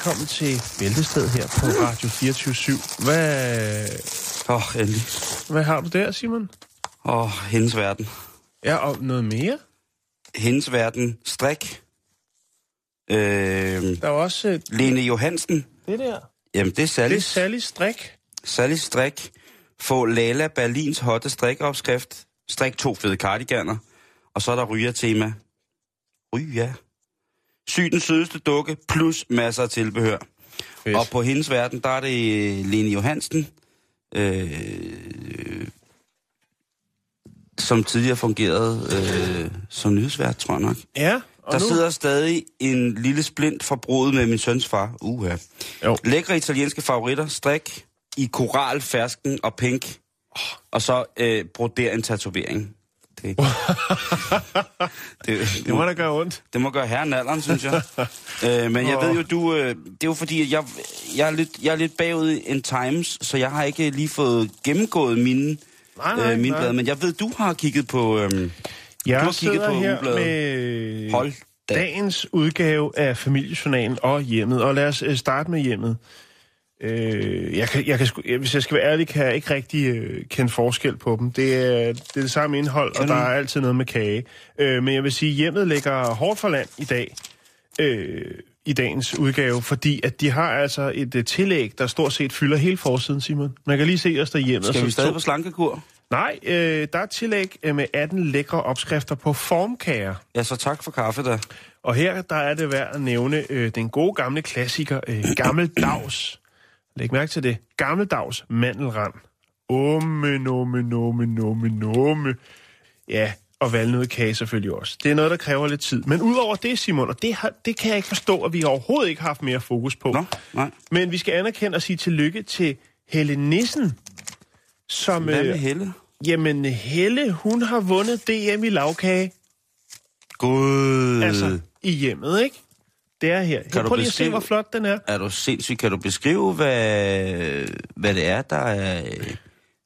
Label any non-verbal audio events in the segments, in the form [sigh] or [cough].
Velkommen til Bæltested her på Radio 24 Hvad, Åh, oh, endelig. hvad har du der, Simon? Åh, oh, hendes verden. Ja, og noget mere? Hendes verden. Strik. Øh, Der er også øh, Lene Johansen. det der. Jamen, det er Sally. Det er Sally Strik. Sally Strik. Få Lala Berlins hotte strikopskrift. Strik to fede cardiganer. Og så er der ryger-tema. Ryg, ja. Syg den sødeste dukke, plus masser af tilbehør. Fedt. Og på hendes verden, der er det øh, Lene Johansen, øh, som tidligere fungerede øh, som nyhedsvært, tror jeg nok. Ja, og Der nu... sidder stadig en lille splint forbruget med min søns far. Uha. Jo. Lækre italienske favoritter. Strik i koral, fersken og pink. Og så øh, broder en tatovering. Det, [laughs] det, det, må da gøre ondt. det må gøre herren alderen, synes jeg. [laughs] øh, men jeg ved jo, du... Øh, det er jo fordi, at jeg, jeg, er lidt, jeg er lidt bagud in times, så jeg har ikke lige fået gennemgået mine, Nej, nej, øh, mine nej. blade. Men jeg ved, du har kigget på... Øh, du Jeg har kigget på her ugebladet. med Hold da. dagens udgave af familiejournalen og hjemmet. Og lad os øh, starte med hjemmet. Øh, jeg kan, jeg kan, sgu- hvis jeg skal være ærlig, kan jeg ikke rigtig øh, kende forskel på dem. Det er det, er det samme indhold, og der er altid noget med kage. Øh, men jeg vil sige, at hjemmet ligger hårdt for land i dag. Øh, i dagens udgave, fordi at de har altså et uh, tillæg, der stort set fylder hele forsiden, Simon. Man kan lige se os derhjemme. skal så vi stadig to- på slankekur? Nej, øh, der er tillæg øh, med 18 lækre opskrifter på formkager. Ja, så tak for kaffe da. Og her der er det værd at nævne øh, den gode gamle klassiker, øh, Gammeldags. Læg mærke til det. Gammeldags mandelrand. Omme, nomme, nomme, nomme, nomme. Ja, og valnødkage selvfølgelig også. Det er noget, der kræver lidt tid. Men udover det, Simon, og det, har, det kan jeg ikke forstå, at vi overhovedet ikke har haft mere fokus på. Nå, nej. Men vi skal anerkende og sige tillykke til Helle Nissen, som... Hvad med Øh, Helle? jamen, Helle, hun har vundet DM i lavkage. Gud. Altså, i hjemmet, ikke? Det er her. Kan du Prøv lige at se, hvor flot den er. Er du sindssyg? Kan du beskrive, hvad, hvad det er, der er,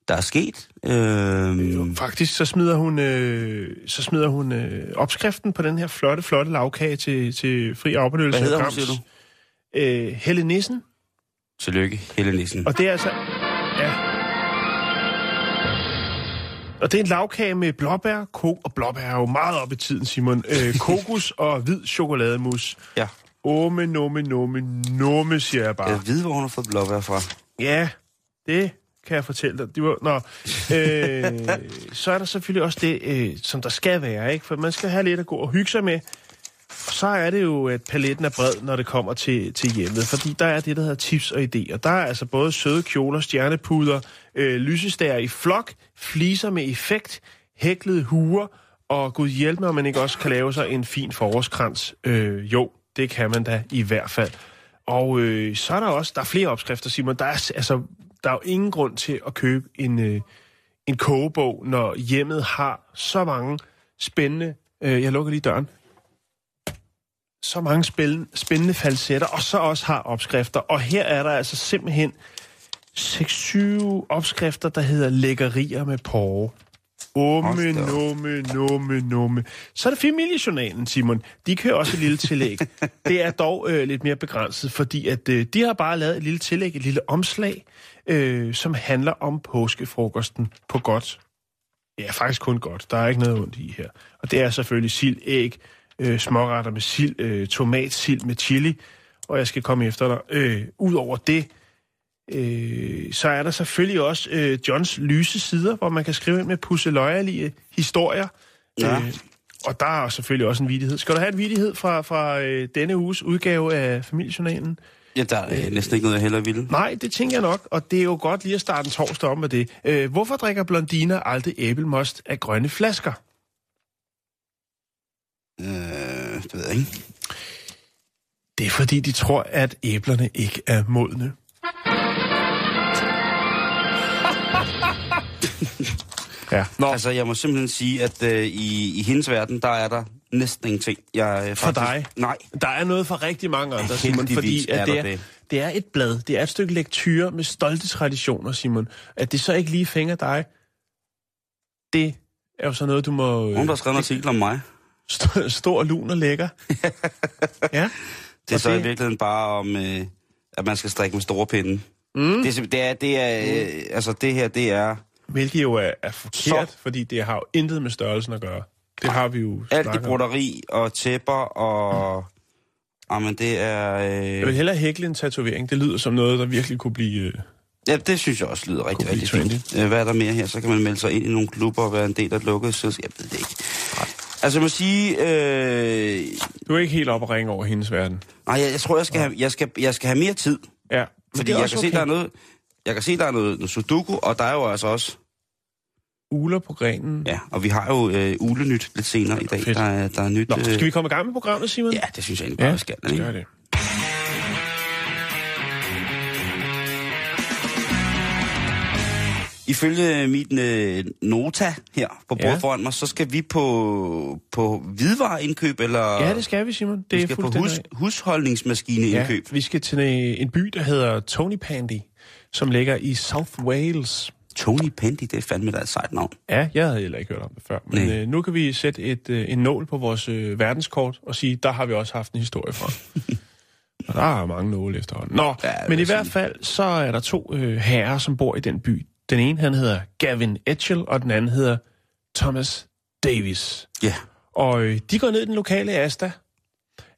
der er sket? Øhm, Faktisk så smider hun, øh, så smider hun øh, opskriften på den her flotte, flotte lavkage til, til fri afbenyttelse. hvad hedder hun, siger du? Øh, Helle Nissen. Tillykke, Helle Nissen. Og det er altså... Ja. Og det er en lavkage med blåbær, ko og blåbær er jo meget op i tiden, Simon. Øh, kokos [laughs] og hvid chokolademus. Ja. Ome, nomme, nomme, nomme, siger jeg bare. Jeg ved, hvor hun har fået blåbær fra. Ja, det kan jeg fortælle dig. Det var, nå, øh, så er der selvfølgelig også det, øh, som der skal være, ikke? For man skal have lidt at gå og hygge sig med. Og så er det jo, at paletten er bred, når det kommer til, til hjemmet. Fordi der er det, der hedder tips og idéer. Der er altså både søde kjoler, stjernepuder, øh, lysestager i flok, fliser med effekt, hæklede huer, og gud hjælp mig, om man ikke også kan lave sig en fin forårskrans. Øh, jo, det kan man da i hvert fald. Og øh, så er der også, der er flere opskrifter, Simon. Der er, altså, der er jo ingen grund til at købe en, øh, en kogebog, når hjemmet har så mange spændende... Øh, jeg lukker lige døren. Så mange spændende, spændende falsetter, og så også har opskrifter. Og her er der altså simpelthen 6-7 opskrifter, der hedder lækkerier med porre. Omme, numme, numme, numme. Så er det familiejournalen, Simon. De kører også et lille tillæg. [laughs] det er dog øh, lidt mere begrænset, fordi at øh, de har bare lavet et lille tillæg, et lille omslag, øh, som handler om påskefrokosten på godt. Ja, faktisk kun godt. Der er ikke noget ondt i her. Og det er selvfølgelig sild, æg, øh, småretter med sild, øh, tomat, sild med chili, og jeg skal komme efter dig. Øh, Udover det, øh, så er der selvfølgelig også øh, Johns lyse sider, hvor man kan skrive ind med pusseløjerlige historier. Ja. Øh, og der er selvfølgelig også en vidighed. Skal du have en vidighed fra, fra øh, denne uges udgave af Familiejournalen? Ja, der er næsten ikke noget, jeg hellere ville. Nej, det tænker jeg nok, og det er jo godt lige at starte en torsdag om med det. Øh, hvorfor drikker blondiner aldrig æblemost af grønne flasker? Øh, det ved jeg ikke. Det er fordi, de tror, at æblerne ikke er modne. Ja, nå, Altså, jeg må simpelthen sige, at øh, i, i hendes verden, der er der næsten ingenting. Jeg, øh, For dig? Nej. der er noget for rigtig mange andre, Simon, fordi er at der det, er, det. det er et blad, det er et stykke lektyre med stolte traditioner, Simon. At det så ikke lige fænger dig, det er jo så noget, du må... Nogen, der har skrevet en artikel om mig. St- stor, lun og lækker. [laughs] ja. Det er så det- i virkeligheden bare om, øh, at man skal strikke med store pinde. Mm. Det, er, det er, det er, øh, altså det her, det er Hvilket jo er, er forkert, Så- fordi det har jo intet med størrelsen at gøre. Det har vi jo alt om. broderi og tæpper og... Jamen, det er... Jeg Øh, vil hellere hækle en tatovering. Det lyder som noget, der virkelig kunne blive... Øh, ja, det synes jeg også lyder rigtig, rigtig fint. Øh, Hvad er der mere her? Så kan man melde sig ind i nogle klubber og være en del af et lukket selskab. Jeg ved det ikke. Altså, jeg må sige... Øh, du er ikke helt op at ringe over hendes verden. nej, jeg, jeg tror, jeg skal, have, jeg, skal, jeg skal have mere tid. Ja. Fordi det jeg kan se, okay. der er noget... Jeg kan se, der er noget, noget sudoku, og der er jo altså også... Uler på grenen. Ja, og vi har jo øh, ulenyt lidt senere i dag. Fedt. Der er, der er nyt... Nå, øh, skal vi komme i gang med programmet, Simon? Ja, det synes jeg egentlig bare, vi skal. gør det. Ifølge min øh, nota her på bordet Ja. ja. foran mig, så skal vi på, på hvidevareindkøb, eller Ja, det skal vi, Simon. Det vi er skal på fuldstændig hus, husholdningsmaskineindkøb. Ja, vi skal til en by, der hedder Tony Pandy, som ligger i South Wales. Tony Pendy, det er fandme da et sejt navn. Ja, jeg havde heller ikke hørt om det før. Men Nej. øh, nu kan vi sætte et, øh, en nål på vores øh, verdenskort og sige, der har vi også haft en historie fra. [laughs] og der er mange nåle efterhånden. Nå, Ja, men i hvert fald, så er der to øh, herrer, som bor i den by. Den ene, han hedder Gavin Etchell, og den anden hedder Thomas Davis. Ja, Og øh, de går ned i den lokale Asta.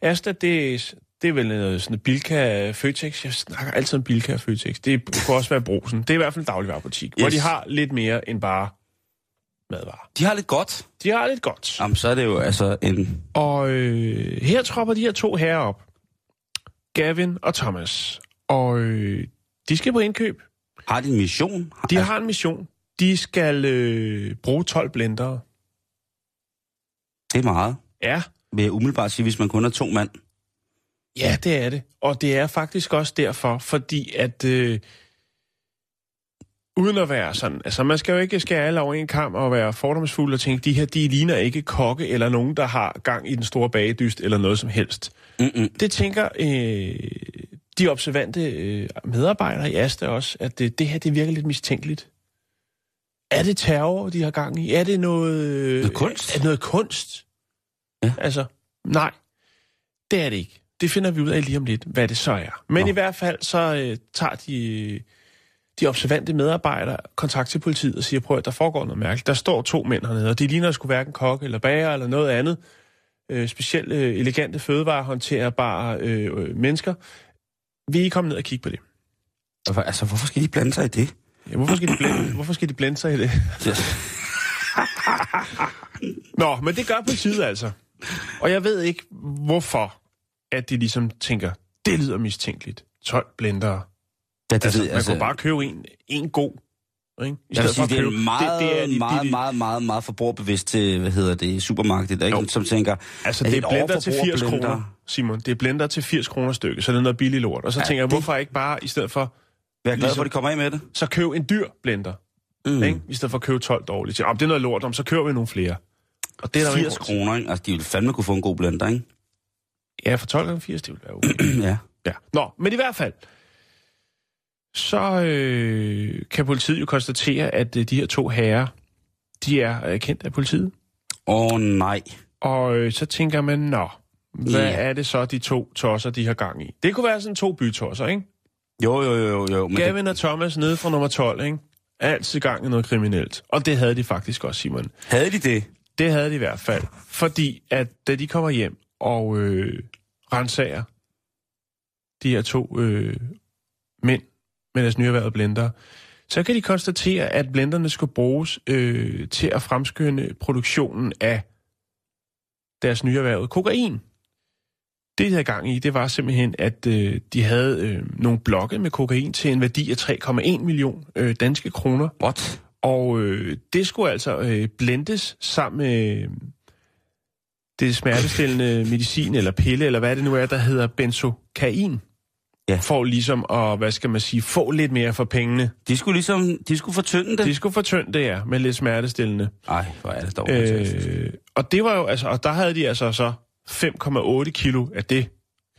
Asta, det, det er vel noget sådan Bilka Føtex. Jeg snakker altid om Bilka og Føtex. Det kunne også være Brosen. Det er i hvert fald en dagligvarerbutik, yes. hvor de har lidt mere end bare madvarer. de har lidt godt. De har lidt godt. Jamen, så er det jo altså en... Og øh, her tropper de her to herrer op. Gavin og Thomas. Og øh, de skal på indkøb. Har de en mission? Har, De har en mission. De skal øh, bruge 12 blendere. Det er meget, Ja, vil jeg umiddelbart sige, hvis man kun er to mand. Ja, det er det. Og det er faktisk også derfor, fordi at... Øh, uden at være sådan... Altså, man skal jo ikke skære alle over en kamp og være fordomsfuld og tænke, de her, de ligner ikke kokke eller nogen, der har gang i den store bagedyst eller noget som helst. Mm-mm. Det tænker øh, de observante øh, medarbejdere i Asta også, at øh, det her, det virker lidt mistænkeligt. Er det terror, de har gang i? Er det noget... øh, Noget kunst? Er det noget kunst? Ja. Altså, nej. Det er det ikke. Det finder vi ud af lige om lidt, hvad det så er. Men Nå. i hvert fald, så øh, tager de, de observante medarbejdere kontakt til politiet og siger, prøv at der foregår noget mærkeligt. Der står to mænd hernede, og de ligner skulle hverken kokke eller bager eller noget andet. Øh, specielt øh, elegante fødevarehåndterbare øh, mennesker. Vi er kommet ned og kigge på det. Altså, hvorfor skal de blande sig i det? Ja, hvorfor, skal de blende, [clears throat] hvorfor skal de blende sig i det? Nå, men det gør politiet altså. Og jeg ved ikke, hvorfor, at de ligesom tænker, det lyder mistænkeligt. 12 blendere. Ja, det Altså, ved, man kunne bare købe en, en god. Ikke? I Jeg vil stedet for sige, det er meget, det, det er de- meget, de- meget, meget, meget forbrugerbevidst til, hvad hedder det, supermarkedet, ikke? Jo. som tænker, Altså, det et er blender til overforbrug af 80 blender? kroner, Simon. Det er blender til 80 kroner stykket, så det er noget billig lort. Og så Ja, tænker jeg, det- hvorfor ikke bare, i stedet for, Vær glad for, Ligesom- at de kommer af med det. så køb en dyr blender, Mm. ikke? i stedet for at købe 12 dårlige. Så, det er noget lort, om så køber vi nogle flere. Og det er der jo 80 ikke grund til. kroner, ikke? Altså, de ville fandme kunne få en god blender, ikke? Ja, for 12 gange 80, det vil være okay. [clears throat] ja. Ja. Nå, men i hvert fald, så øh, kan politiet jo konstatere, at øh, de her to herrer, de er øh, kendt af politiet. Åh, oh, nej. Og øh, så tænker man, nå, hvad Ja. er det så, de to tosser, de har gang i? Det kunne være sådan to bytosser, ikke? Jo, jo, jo, jo. men det, Gavin og Thomas nede fra nummer 12, ikke? Altid gang i noget kriminelt. Og det havde de faktisk også, Simon. havde de det? Det havde de i hvert fald. Fordi at da de kommer hjem og øh, rensager de her to øh, mænd med deres nyerhvervede blender, så kan de konstatere, at blenderne skulle bruges øh, til at fremskynde produktionen af deres nyerhvervede kokain. Det, de havde gang i, det var simpelthen, at øh, de havde øh, nogle blokke med kokain til en værdi af 3,1 million øh, danske kroner. What? Og øh, det skulle altså øh, blendes sammen med det smertestillende medicin eller pille, eller hvad det nu er, der hedder benzokain. Ja. For ligesom at, hvad skal man sige, få lidt mere for pengene. De skulle ligesom, de skulle fortynde det. De skulle fortynde det, ja, med lidt smertestillende. Ej, hvor er det dog. Øh... Og det var jo, altså, og der havde de altså så 5,8 kilo af det,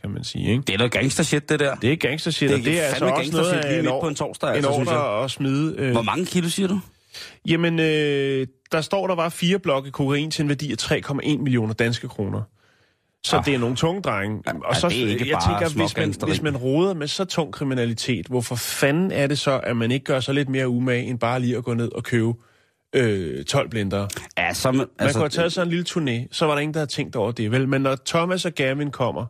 kan man sige, ikke? Det er noget gangster shit, det der. Det er gangster shit, og det er altså også noget af en, på en torsdag, en altså, synes jeg. ordre at smide. Øh, Hvor mange kilo, siger du? Jamen, øh, der står, der var fire blokke kokain til en værdi af 3,1 millioner danske kroner. Så Ah. det er nogle tunge drenge. Og så, det er ikke jeg bare tænker, hvis man, hvis man roder med så tung kriminalitet, hvorfor fanden er det så, at man ikke gør sig lidt mere umage, end bare lige at gå ned og købe øh, 12 blindere? Ja, så... Man, altså, kunne have taget sådan en lille turné, så var der ingen, der havde tænkt over det, vel? Men når Thomas og Gavin kommer,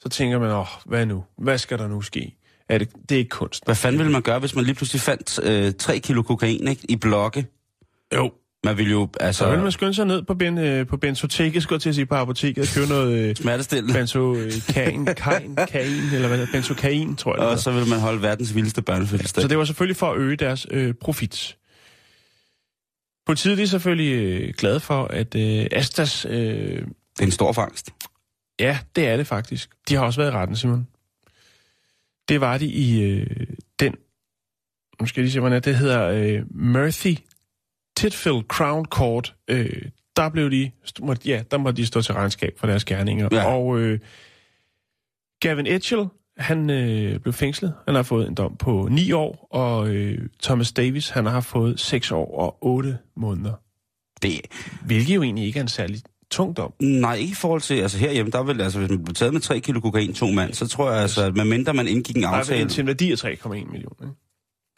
så tænker man, åh, hvad nu? Hvad skal der nu ske? Er det, det er ikke kunst. Hvad fanden ville man gøre, hvis man lige pludselig fandt øh, 3 kilo kokain ikke, i blokke? Jo. Man ville jo, altså... Så vil man skynde sig ned på, ben, øh, på bensoteket, skulle til at sige, på apoteket, og købe noget øh, Smertestillende. benzokain, kain, kain, eller hvad benzokain, tror jeg. Og så ville man holde verdens vildeste børnefødselsdag. Så det var selvfølgelig for at øge deres øh, profit. Politiet er selvfølgelig øh, glade for, at øh, Astas... Øh, det er en stor fangst. ja, det er det faktisk. De har også været i retten, Simon. Det var de i øh, den... Nu skal jeg lige se, hvordan det hedder. Øh, Murphy Titfield Crown Court. Øh, der blev de... Ja, der må de stå til regnskab for deres gerninger. Ja. Og øh, Gavin Etchell, han øh, blev fængslet. Han har fået en dom på 9 år, og øh, Thomas Davis, han har fået 6 år og 8 måneder. Det, Hvilket jo egentlig ikke er en særlig tung dom. nej, ikke i forhold til, altså herhjemme, der vil, altså hvis man blev taget med 3 kilo kokain, to mand, så tror jeg altså, at medmindre man indgik en aftale... vel til en værdi af 3,1 millioner. Ikke?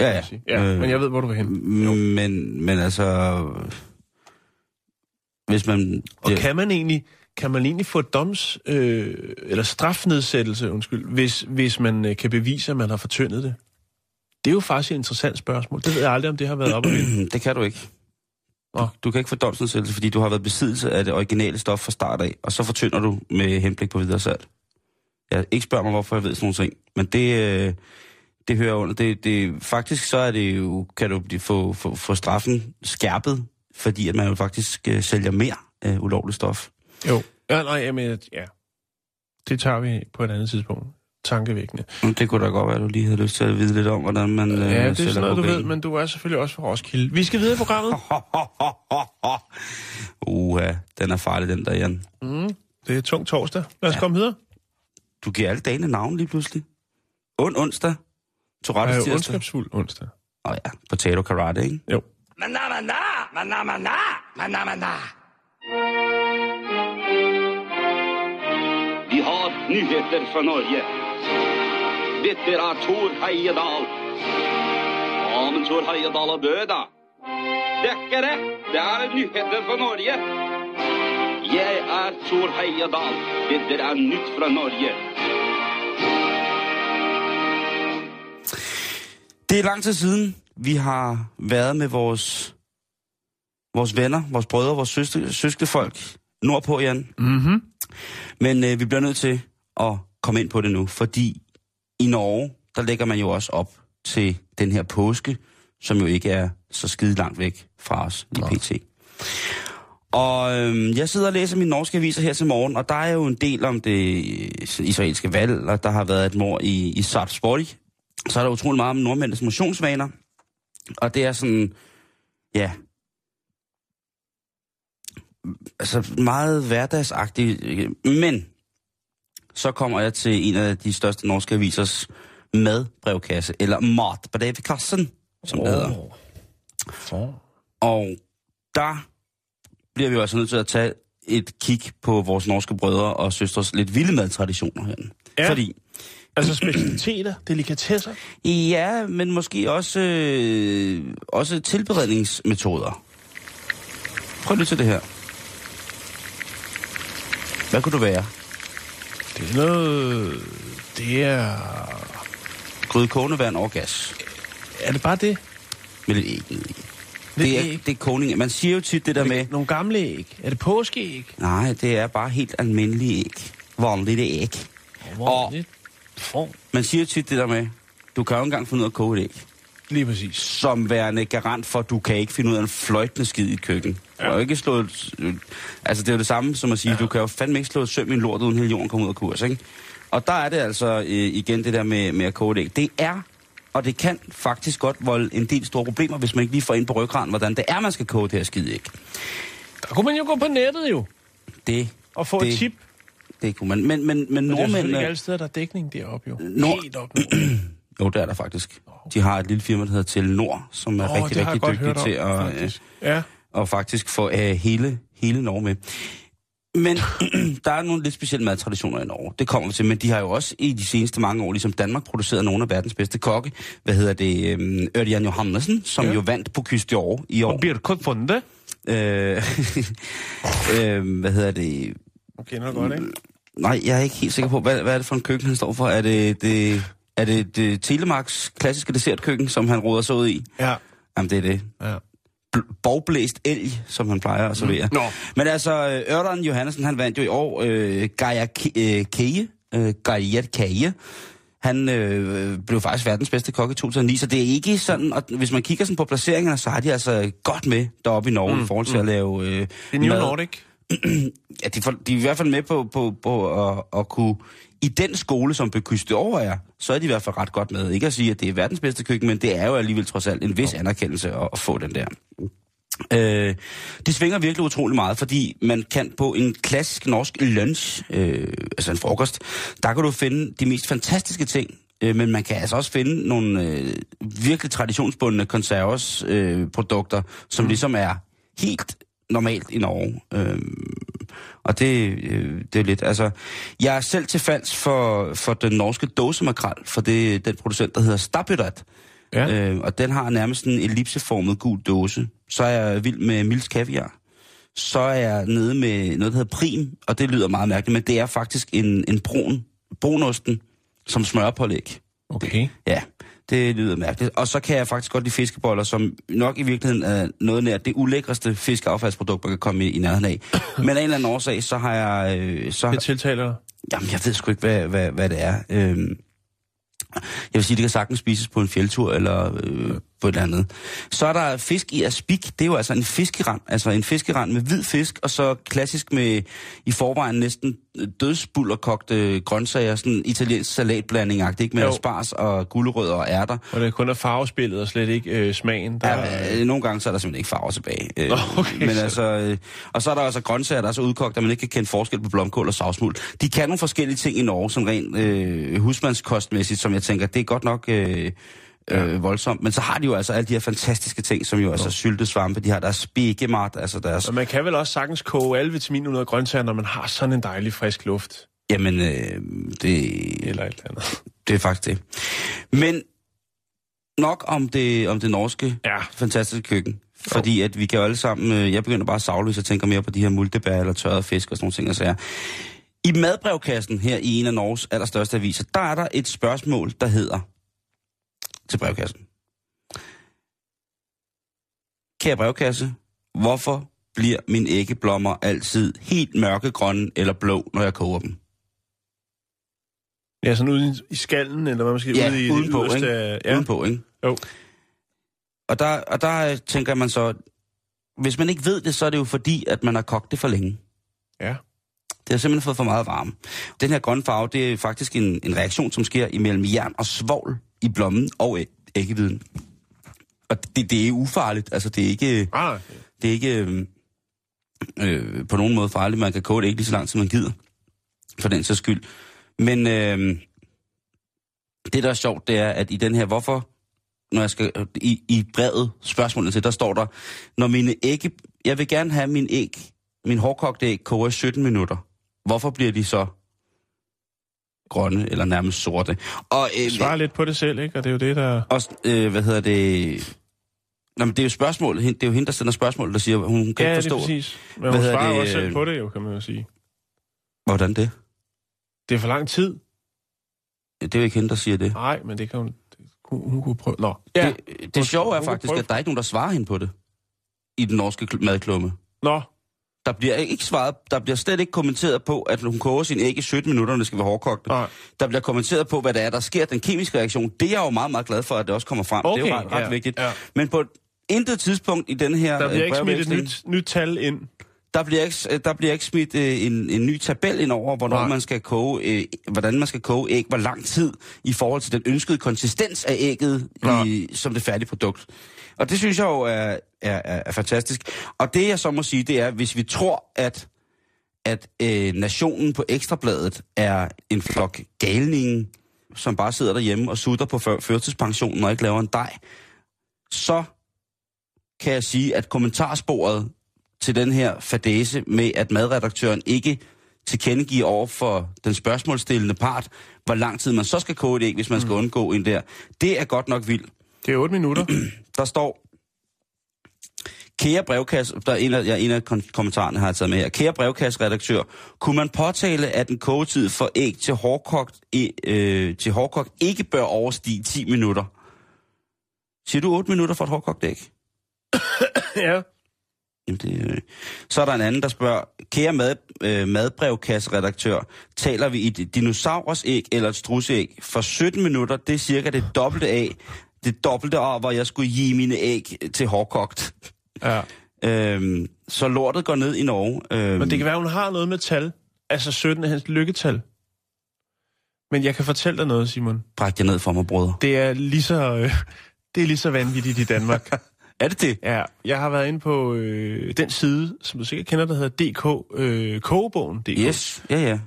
Ja, ja. Ja, øh, men jeg ved, hvor du vil hen. Men, men altså... Hvis man... Og kan man egentlig, kan man egentlig få doms, øh, eller strafnedsættelse, undskyld, hvis, hvis man øh, kan bevise, at man har fortyndet det? Det er jo faktisk et interessant spørgsmål. Det ved jeg aldrig, om det har været op vinde. [clears throat] Det kan du ikke. Du, du kan ikke få domsnedsættelse, fordi du har været besiddelse af det originale stof fra start af, og så fortynder du med henblik på videre salg. Jeg ikke spørger mig, hvorfor jeg ved sådan nogle ting, men det, øh, det hører under. Det, det, faktisk så er det jo, kan du blive- få, få, få straffen skærpet, fordi at man jo faktisk øh, sælger mere øh, ulovligt stof. Jo. Ja, nej, jamen, ja. Det tager vi på et andet tidspunkt. Tankevækkende. Mm, Det kunne da godt være, at du lige havde lyst til at vide lidt om, hvordan man øh, Ja, det er sådan noget, du ved, men du er selvfølgelig også fra Roskilde. Vi skal videre i programmet. [laughs] Uha, den er farlig, den der, Jan. Mm, det er tung torsdag. Lad os Ja. komme videre. Du giver alle dagene navn lige pludselig. Und onsdag. Det Tourettes er tirsdag. ondskabsfuld onsdag. Åh ja, potato karate, ikke? Jo. Manamana, manamana, manamana. Vi har nyheter fra Norge. Dette er Tor Heyerdahl. Ja, men Tor Heyerdahl er død, da. Det er ikke det. Det er nyheter fra Norge. Jeg er Tor Heyerdahl. Dette er nytt fra Norge. Det er lang tid siden, vi har været med vores, vores venner, vores brødre, vores søster, søskefolk nordpå, Jan. Mm-hmm. Men øh, vi bliver nødt til at komme ind på det nu, fordi i Norge, der lægger man jo også op til den her påske, som jo ikke er så skide langt væk fra os i PT. Og øhm, jeg sidder og læser mine norske aviser her til morgen, og der er jo en del om det israelske valg, og der har været et mor i, i Sarpsborg. Så er der utrolig meget om nordmændenes motionsvaner, og det er sådan, ja, altså meget hverdagsagtigt. øh, Men så kommer jeg til en af de største norske avisers madbrevkasse, eller matbrevkassen, som det hedder. Oh. Og der bliver vi jo altså nødt til at tage et kig på vores norske brødre og søstres lidt vilde madtraditioner herinde. Ja. Fordi, Altså specialiteter, [clears throat] delikatesser. ja, men måske også, øh, også tilberedningsmetoder. Prøv lige til det her. Hvad kunne det være? Det er noget... Det er... Gryde kogende vand over gas. Er det bare det? Med lidt æg ned i. Det er, æg? det er kogning. Man siger jo tit det der med, Nogle gamle æg. Er det påskeæg? nej, det er bare helt almindelige æg. vanligt æg. Og man siger tit det der med, du kan jo engang finde ud af at koge et æg. Lige præcis. Som værende garant for, at du kan ikke finde ud af en fløjtende skid i køkken. Ja. Du kan jo ikke slå et, altså det er jo det samme som at sige, ja. du kan jo fandme ikke slå et søm i en lort, uden hele jorden kommer ud af kurs, ikke? Og der er det altså øh, igen det der med, med at koge æg. Det er, og det kan faktisk godt volde en del store problemer, hvis man ikke lige får ind på ryggraden, hvordan det er, man skal koge det her skide æg. Der kunne man jo gå på nettet jo, Det, og få Det- et tip. det kunne man. Men, men, men Men det er nordmændene... ikke alle steder, der er dækning deroppe jo. Nord- Helt op. Jo, det er der faktisk. De har et lille firma, der hedder Telenor, som er Åh, rigtig, rigtig dygtig til om, at, øh. Ja, og faktisk få øh, hele, hele Norge med. Men [clears throat] der er nogle lidt specielle madtraditioner i Norge. Det kommer vi til, men de har jo også i de seneste mange år, ligesom Danmark, produceret nogle af verdens bedste kokke. Hvad hedder det? Øhm, Ørjan Johannessen, som Ja. jo vandt på Kyst i år i år. og Birko Funde. Øh, [laughs] øh, hvad hedder det? Du kender godt, ikke? Nej, jeg er ikke helt sikker på, hvad, hvad er det for en køkken, han står for? Er det, det, er det, det Telemarks klassiske dessertkøkken, som han råder sig ud i? Ja. Jamen, det er det. ja. bl- borgblæst elg, som han plejer at servere. Nå. Men altså, øh, Ørdan Johansen, han vandt jo i år øh, Gaia Ke- øh, Keje, øh, Gaia Keje. Han øh, blev faktisk verdens bedste kok i 2009, så det er ikke sådan, og hvis man kigger sådan på placeringerne, så har de altså godt med deroppe i Norge mm, i forhold til mm. at lave øh, Det er New mad. Nordic. [clears throat] Ja, de, er for, de er i hvert fald med på, på, på at, at kunne... I den skole, som Bekyste over er, så er de i hvert fald ret godt med. Ikke at sige, at det er verdens bedste køkken, men det er jo alligevel trods alt en vis anerkendelse at, at få den der. Øh, det svinger virkelig utrolig meget, fordi man kan på en klassisk norsk lunch, øh, altså en frokost, der kan du finde de mest fantastiske ting, øh, men man kan altså også finde nogle øh, virkelig traditionsbundne konserves øh, produkter, som mm. ligesom er helt normalt i Norge. Øh, og det, øh, det er lidt, altså... Jeg er selv til falds for, for den norske dåsemakrel, for det er den producent, der hedder Stabbyret. Ja. Øh, og den har nærmest en ellipseformet gul dåse. Så er jeg vild med Mils Kaviar. Så er jeg nede med noget, der hedder Prim, og det lyder meget mærkeligt, men det er faktisk en, en brun, brunosten som smørpålæg. Okay. Ja, det lyder mærkeligt. Og så kan jeg faktisk godt lide fiskeboller, som nok i virkeligheden er noget nær det ulækreste fiskeaffaldsprodukt, man kan komme i, i nærheden af. [coughs] Men af en eller anden årsag, så har jeg... Øh, så, Det tiltaler. Jamen, jeg ved sgu ikke, hvad, hvad, hvad det er. Øhm, jeg vil sige, det kan sagtens spises på en fjeldtur eller øh, på et eller andet. Så er der fisk i aspik. Det er jo altså en fiskerand. Altså en fiskerand med hvid fisk, og så klassisk med i forvejen næsten dødsbullerkogte grøntsager. Sådan italiensk salatblanding ikke? Med Jo. spars og gulerødder og ærter. Og det kun er farvespillet og slet ikke øh, smagen. Der, Ja, øh, nogle gange så er der simpelthen ikke farver tilbage. Øh, okay, men så- altså, øh, og så er der altså grøntsager, der er så udkogt, at man ikke kan kende forskel på blomkål og savsmuld. De kan nogle forskellige ting i Norge, som rent øh, husmandskostmæssigt, som jeg tænker, det er godt nok øh, øh, voldsomt. Men så har de jo altså alle de her fantastiske ting, som jo altså syltesvampe, de har deres spikkemat, altså deres... Og man kan vel også sagtens koge alle vitaminer ud af grøntsager, når man har sådan en dejlig frisk luft. Jamen, øh, det, Eller et eller andet. det er faktisk det. Men nok om det, om det norske Ja. fantastiske køkken. Fordi at vi kan jo alle sammen, øh, jeg begynder bare at savle, hvis jeg tænker mere på de her multebær eller tørrede fisk og sådan nogle ting. Sager. I madbrevkassen her i en af Norges allerstørste aviser, der er der et spørgsmål, der hedder til brevkassen. Kære brevkasse, hvorfor bliver mine æggeblommer altid helt mørkegrønne eller blå, når jeg koger dem? Ja, sådan ude i- skallen, eller hvad man skal Ja, ude i udenpå, det yderste ikke? Ja. Udenpå, ikke? Jo. Og der, og der øh, tænker man så, hvis man ikke ved det, så er det jo fordi, at man har kogt det for længe. Ja. Det har simpelthen fået for meget varme. Den her grønne farve, det er faktisk en, en reaktion, som sker imellem jern og svovl i blommen og æggeviden. Og det, det er ufarligt. Altså, det er ikke, Ah, det er ikke øh, øh, på nogen måde farligt. Man kan koge det ikke lige så langt, som man gider. For den sags skyld. Men øh, det, der er sjovt, det er, at i den her, hvorfor, når jeg skal, i, i brevet, spørgsmålet til, der står der, når mine æg, jeg vil gerne have min æg, min hårdkogte æg koger i 17 minutter. Hvorfor bliver de så grønne, eller nærmest sorte? Og, øh, Svar lidt på det selv, ikke? Og det er jo det, der... også, øh, hvad hedder det... Nå, men det er jo spørgsmålet. Det er jo hende, der sender spørgsmål, der siger, hun, hun kan ja, ikke det er forstå. præcis. Men Hvad hun hedder svarer det, også selv øh, på det, jo, kan man jo sige. Hvordan det? Det er for lang tid. Det er jo ikke hende, der siger det. Nej, men det kan hun... kunne- Hun kunne prøve... Nå. Ja. Det, det sjove er hun faktisk, at der er ikke nogen, der svarer hende på det. I den norske kl- madklumme. Nå. Der bliver ikke svaret, der bliver slet ikke kommenteret på, at hun koger sin æg i 17 minutter, når det skal være hårdkogt. Nej. Der bliver kommenteret på, hvad der er, der sker, den kemiske reaktion. Det er jeg jo meget, meget glad for, at det også kommer frem. det er jo Okay, ret, ret ja, vigtigt. ja. Men på intet tidspunkt i den her Der bliver øh, ikke smidt et nyt, nyt tal ind. der bliver ikke, der bliver ikke smidt øh, en, en ny tabel ind over, hvornår Nej. man skal koge, øh, hvordan man skal koge æg, hvor lang tid i forhold til den ønskede konsistens af ægget i, som det færdige produkt. Og det synes jeg jo er, er, er, er fantastisk. Og det jeg så må sige, det er, hvis vi tror, at, at øh, nationen på Ekstrabladet er en flok galninge, som bare sidder derhjemme og sutter på før, førtidspensionen og ikke laver en dej, så kan jeg sige, at kommentarsporet til den her fadese med, at madredaktøren ikke tilkendegiver over for den spørgsmålsstillende part, hvor lang tid man så skal koge et æg, hvis man skal undgå en der. Det er godt nok vildt. Det er 8 minutter. [clears throat] Der står, Kære brevkasse, der er en af, ja, en af kommentarerne har jeg taget med her. Kære brevkasseredaktør, kunne man påtale, at en kogetid for æg til hårdkogt, øh, til hårdkogt ikke bør overstige 10 minutter? Siger du 8 minutter for et hårdkogt æg? [coughs] ja. Jamen det, øh. Så er der en anden, der spørger, kære mad, øh, madbrevkasseredaktør, taler vi i et dinosaurers æg eller et strusæg? For 17 minutter, det er cirka det dobbelte af, det dobbelte af, hvor jeg skulle give mine æg til hårdkogt. ja. Øhm, så lortet går ned i Norge. Øhm, Men det kan være, hun har noget med tal. Altså 17 er hans lykketal. Men jeg kan fortælle dig noget, Simon. Bræk jer ned for mig, brødre. Det er lige så, øh, [laughs] det er lige så vanvittigt i Danmark. [laughs] Er det det? ja, jeg har været inde på øh, den side, som du sikkert kender, der hedder DK, øh, kogebogen.dk. Yes, ja ja.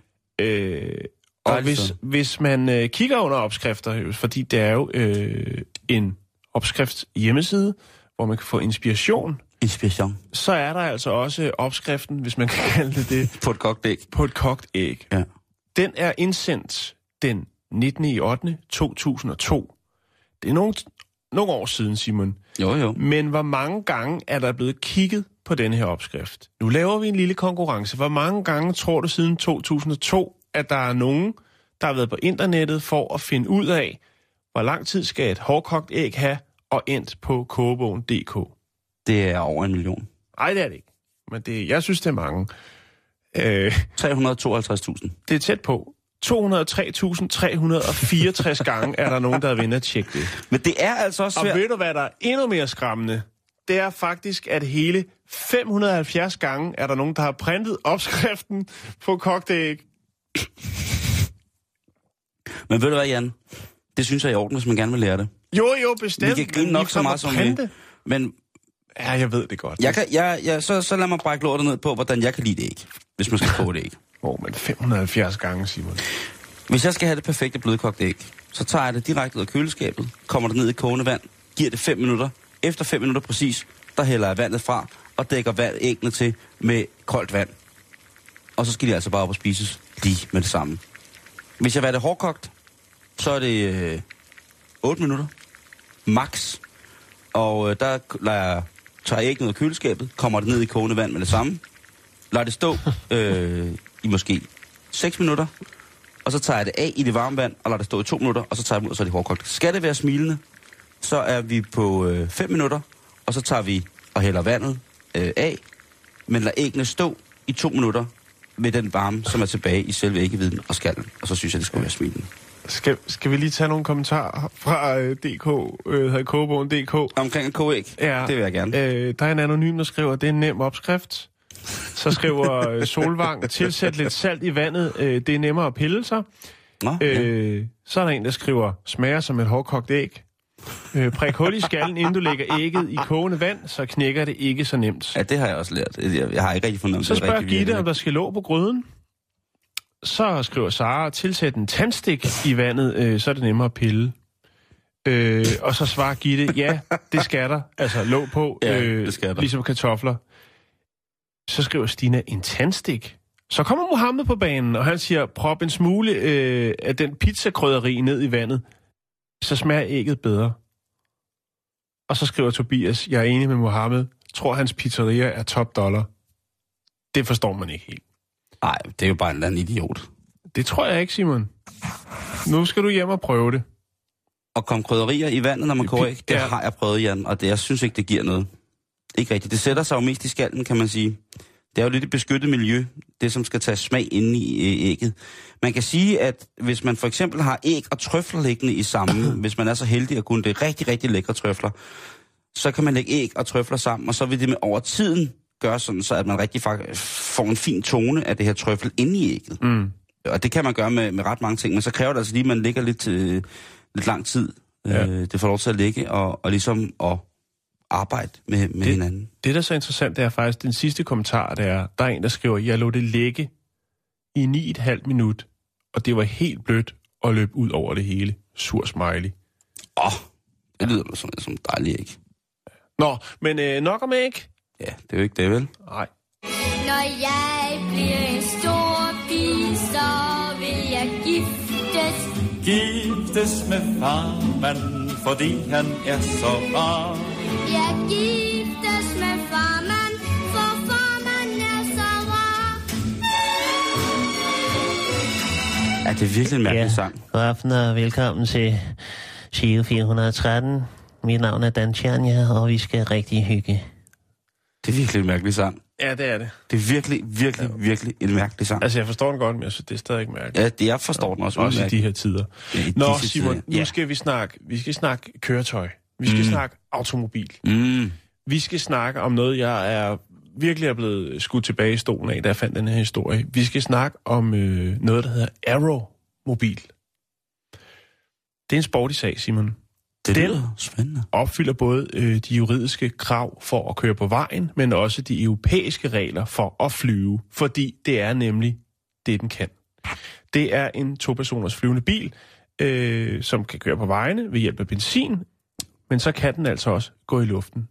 Øh, og Dejligt hvis, hvis man øh, kigger under opskrifter, øh, fordi det er jo øh, en opskrift hjemmeside, hvor man kan få inspiration, Inspiration. så er der altså også opskriften, hvis man [laughs] kan kalde det det, På et kogt æg. på et kogt æg. Ja. Den er indsendt den 19. i 8. 2002. Det er nogle, nogle år siden, Simon. Jo jo. Men hvor mange gange er der blevet kigget på denne her opskrift? Nu laver vi en lille konkurrence. Hvor mange gange tror du siden 2002, at der er nogen, der har været på internettet for at finde ud af, hvor lang tid skal et hårdkogt æg have, og endt på kogebogen.dk? Det er over en million. Nej, det er det ikke. Men det, jeg synes, det er mange. Øh, 352.000. det er tæt på. 203.364 gange er der nogen, der er ved at tjekke det. Men det er altså også Og svært. ved du, hvad der er endnu mere skræmmende? Det er faktisk, at hele 570 gange er der nogen, der har printet opskriften på kogte æg. [coughs] Men ved du hvad, Jan? Det synes jeg er i orden, hvis man gerne vil lære det. Jo, jo, bestemt. Vi kan grine nok så meget, som vi-. Men Ja, jeg ved det godt. jeg kan, jeg, jeg, så, så lad mig brække lortet ned på, hvordan jeg kan lide det æg. Hvis man skal koge det æg. Åh, oh, men 570 gange, Simon. Hvis jeg skal have det perfekte blødkogte æg, så tager jeg det direkte ud af køleskabet, kommer det ned i kogende vand, giver det 5 minutter. Efter 5 minutter præcis, der hælder jeg vandet fra og dækker vand æggene til med koldt vand. Og så skal de altså bare op og spises lige med det samme. Hvis jeg vil det hårdkogt, så er det øh, 8 minutter. Max. Og øh, der lader jeg, tager æggene ud af køleskabet, kommer det ned i kogende vand med det samme. Lader det stå [laughs] øh, i måske 6 minutter. Og så tager jeg det af i det varme vand, og lader det stå i to minutter, og så tager jeg dem ud, og så er det hårdkogt. Skal det være smilende, så er vi på 5 øh, minutter, og så tager vi og hælder vandet øh, af, men lader æggene stå i to minutter med den varme, som er tilbage i selve æggeviden og skallen. Og så synes jeg, det skal være smilende. Skal, skal vi lige tage nogle kommentarer fra øh, DK, øh, hedder kogebogen.dk? Omkring et kogeæg, Ja. det vil jeg gerne. Øh, der er en anonym, der skriver, det er en nem opskrift. Så skriver [laughs] øh, Solvang, tilsæt lidt salt i vandet, øh, det er nemmere at pille sig. Nå, ja. Øh, så er der en, der skriver, smager som et hårdkogt æg. Øh, prik hul i skallen, inden du lægger ægget i kogende vand, så knækker det ikke så nemt. ja, det har jeg også lært. Jeg, jeg har ikke rigtig fundet, om Så det er spørger Gitte, virkeligt. om der skal låg på gryden. Så skriver Sara, tilsæt en tandstik i vandet, øh, så er det nemmere at pille. Øh, og så svarer Gitte, ja, det skal der. Altså låg på, Ja, øh, det skal der. ligesom kartofler. Så skriver Stina, en tandstik? Så kommer Mohammed på banen, og han siger, prop en smule øh, af den pizzakrydderi ned i vandet, så smager ægget bedre. Og så skriver Tobias, jeg er enig med Mohammed, tror hans pizzeria er top dollar. Det forstår man ikke helt. Nej, det er jo bare en eller anden idiot. Det tror jeg ikke, Simon. Nu skal du hjem og prøve det. Og komme krydderier i vandet, når man koger æg, det har jeg prøvet, Jan, og det, jeg synes ikke, det giver noget. Ikke rigtigt. Det sætter sig jo mest i skallen, kan man sige. Det er jo lidt et beskyttet miljø, det som skal tage smag inde i ægget. Man kan sige, at hvis man for eksempel har æg og trøfler liggende i samme, [clears throat] hvis man er så heldig at kunne det rigtig, rigtig lækre trøfler, så kan man lægge æg og trøfler sammen, og så vil det med over tiden gøre sådan, så at man rigtig fak- får en fin tone af det her trøffel inde i ægget. Mm. Og det kan man gøre med, med ret mange ting, men så kræver det altså lige, at man ligger lidt, øh, lidt lang tid. Ja. Øh, det får lov til at ligge og, og ligesom at arbejde med, med Det- hinanden. Det, der er så interessant, det er faktisk den sidste kommentar, det er, der er en, der skriver, jeg lå det ligge i 9,5 minut, og det var helt blødt og løb ud over det hele. Sur smiley. Åh, oh, det lyder da som, som dejligt æg. Nå, men øh, nok om æg. Ja, det er jo ikke det, vel? Nej. Når jeg bliver en stor pige, så vil jeg giftes. Giftes med farmand, fordi han er så rar. Jeg giftes med farmand, for farmand er så rar. Er det virkelig en mærkelig Ja, sang? god aften og velkommen til Giro 413. Mit navn er Dan Tjernja, og vi skal rigtig hygge. Det er virkelig en mærkelig sang. Ja, det er det. Det er virkelig, virkelig, virkelig en mærkelig sang. Altså, jeg forstår den godt, men jeg synes, det er stadig ikke mærkeligt. Ja, det, jeg forstår den også. Også i de her tider. Ja, Nå, Simon, tider. nu Ja. skal vi snakke, vi skal snakke køretøj. Vi skal Mm. snakke automobil. Mm. Vi skal snakke om noget, jeg er virkelig er blevet skudt tilbage i stolen af, da jeg fandt den her historie. Vi skal snakke om øh, noget, der hedder Aero-mobil. Det er en sportig sag, Simon. Det Den- lyder spændende. Opfylder både øh, de juridiske krav for at køre på vejen, men også de europæiske regler for at flyve, fordi det er nemlig det, den kan. Det er en to-personers flyvende bil, øh, som kan køre på vejene ved hjælp af benzin, men så kan den altså også gå i luften.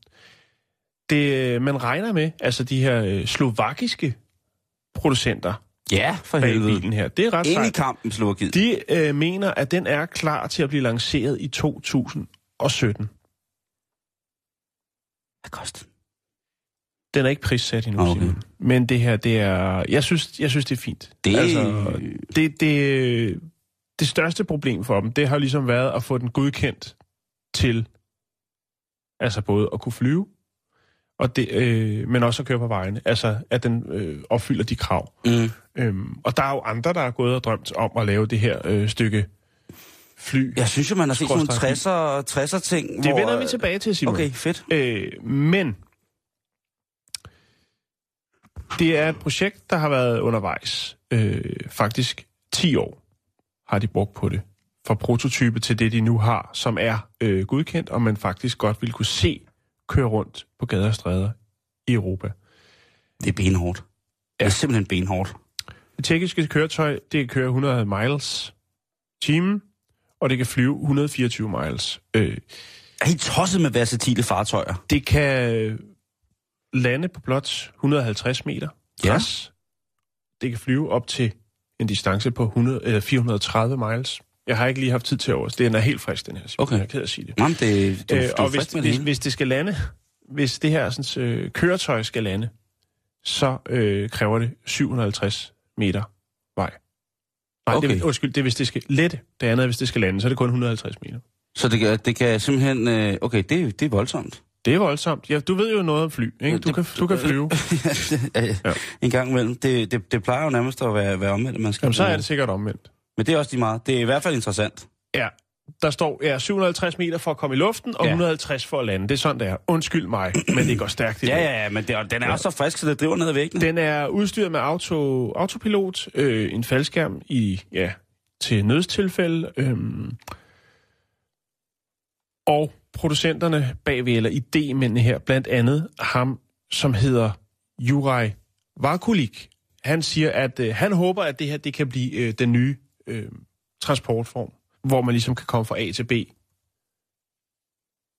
Det, øh, man regner med, altså de her øh, slovakiske producenter Ja, for helvede. bilen her, det er ret Ind i kampen, Slovakiet. De øh, mener, at den er klar til at blive lanceret i 2017. Hvad koster den? Den er ikke prissat endnu, Okay. Simon. Men det her, det er... Jeg synes, jeg synes det er fint. Det. Altså, det, det, det største problem for dem, det har ligesom været at få den godkendt til altså både at kunne flyve, og det, øh, men også at køre på vejene. Altså, at den øh, opfylder de krav. Mm. Øhm, og der er jo andre, der er gået og drømt om at lave det her øh, stykke fly. Jeg synes jo, man har set sådan nogle Skråstreg. 60'er, 60'er ting. det hvor, vender vi tilbage til, Simon. Okay, fedt. Øh, men det er et projekt, der har været undervejs. Øh, faktisk 10 år har de brugt på det. Fra prototype til det, de nu har, som er øh, godkendt, og man faktisk godt vil kunne se køre rundt på gader og stræder i Europa. Det er benhårdt. Ja. Det er simpelthen benhårdt. Det tekniske køretøj, det kan køre 100 miles timen, og det kan flyve 124 miles. Øh, er helt tosset med versatile fartøjer. Det kan lande på blot 150 meter. Ja. Græs. Det kan flyve op til en distance på 100, eller 430 miles. Jeg har ikke lige haft tid til over. Den er helt frisk, den her. Simon. Okay. Jeg er ked at sige det. Jamen, det, du, Øh, du, og hvis, det hvis, hvis det skal lande, hvis det her sådan, øh, køretøj skal lande, så øh, kræver det 750 meter vej. Nej, Okay. det, undskyld, det er hvis det skal lette. Det andet er, hvis det skal lande, så er det kun 150 meter. Så det, kan- det kan simpelthen... Øh, okay, det, det er voldsomt. Det er voldsomt. Ja, du ved jo noget om fly, ikke? Du Det- kan, du kan [laughs] flyve. ja. En gang imellem. Det, det, det plejer jo nærmest at være, være omvendt, man skal... Jamen, så er det sikkert omvendt. Men det er også lige meget. Det er i hvert fald interessant. Ja, der står ja, 750 meter for at komme i luften, og Ja. ja. 150 for at lande. Det er sådan, det er. Undskyld mig, men det går stærkt. i Ja, ja, ja, men det, den er også så frisk, så det driver ned ad væggene. Den er udstyret med auto, autopilot, øh, en faldskærm i, ja, til nødstilfælde, øhm, og producenterne bagved, eller idémændene her, blandt andet ham, som hedder Juraj Vakulik. Han siger, at øh, han håber, at det her det kan blive øh, den nye øh, transportform, hvor man ligesom kan komme fra A til B,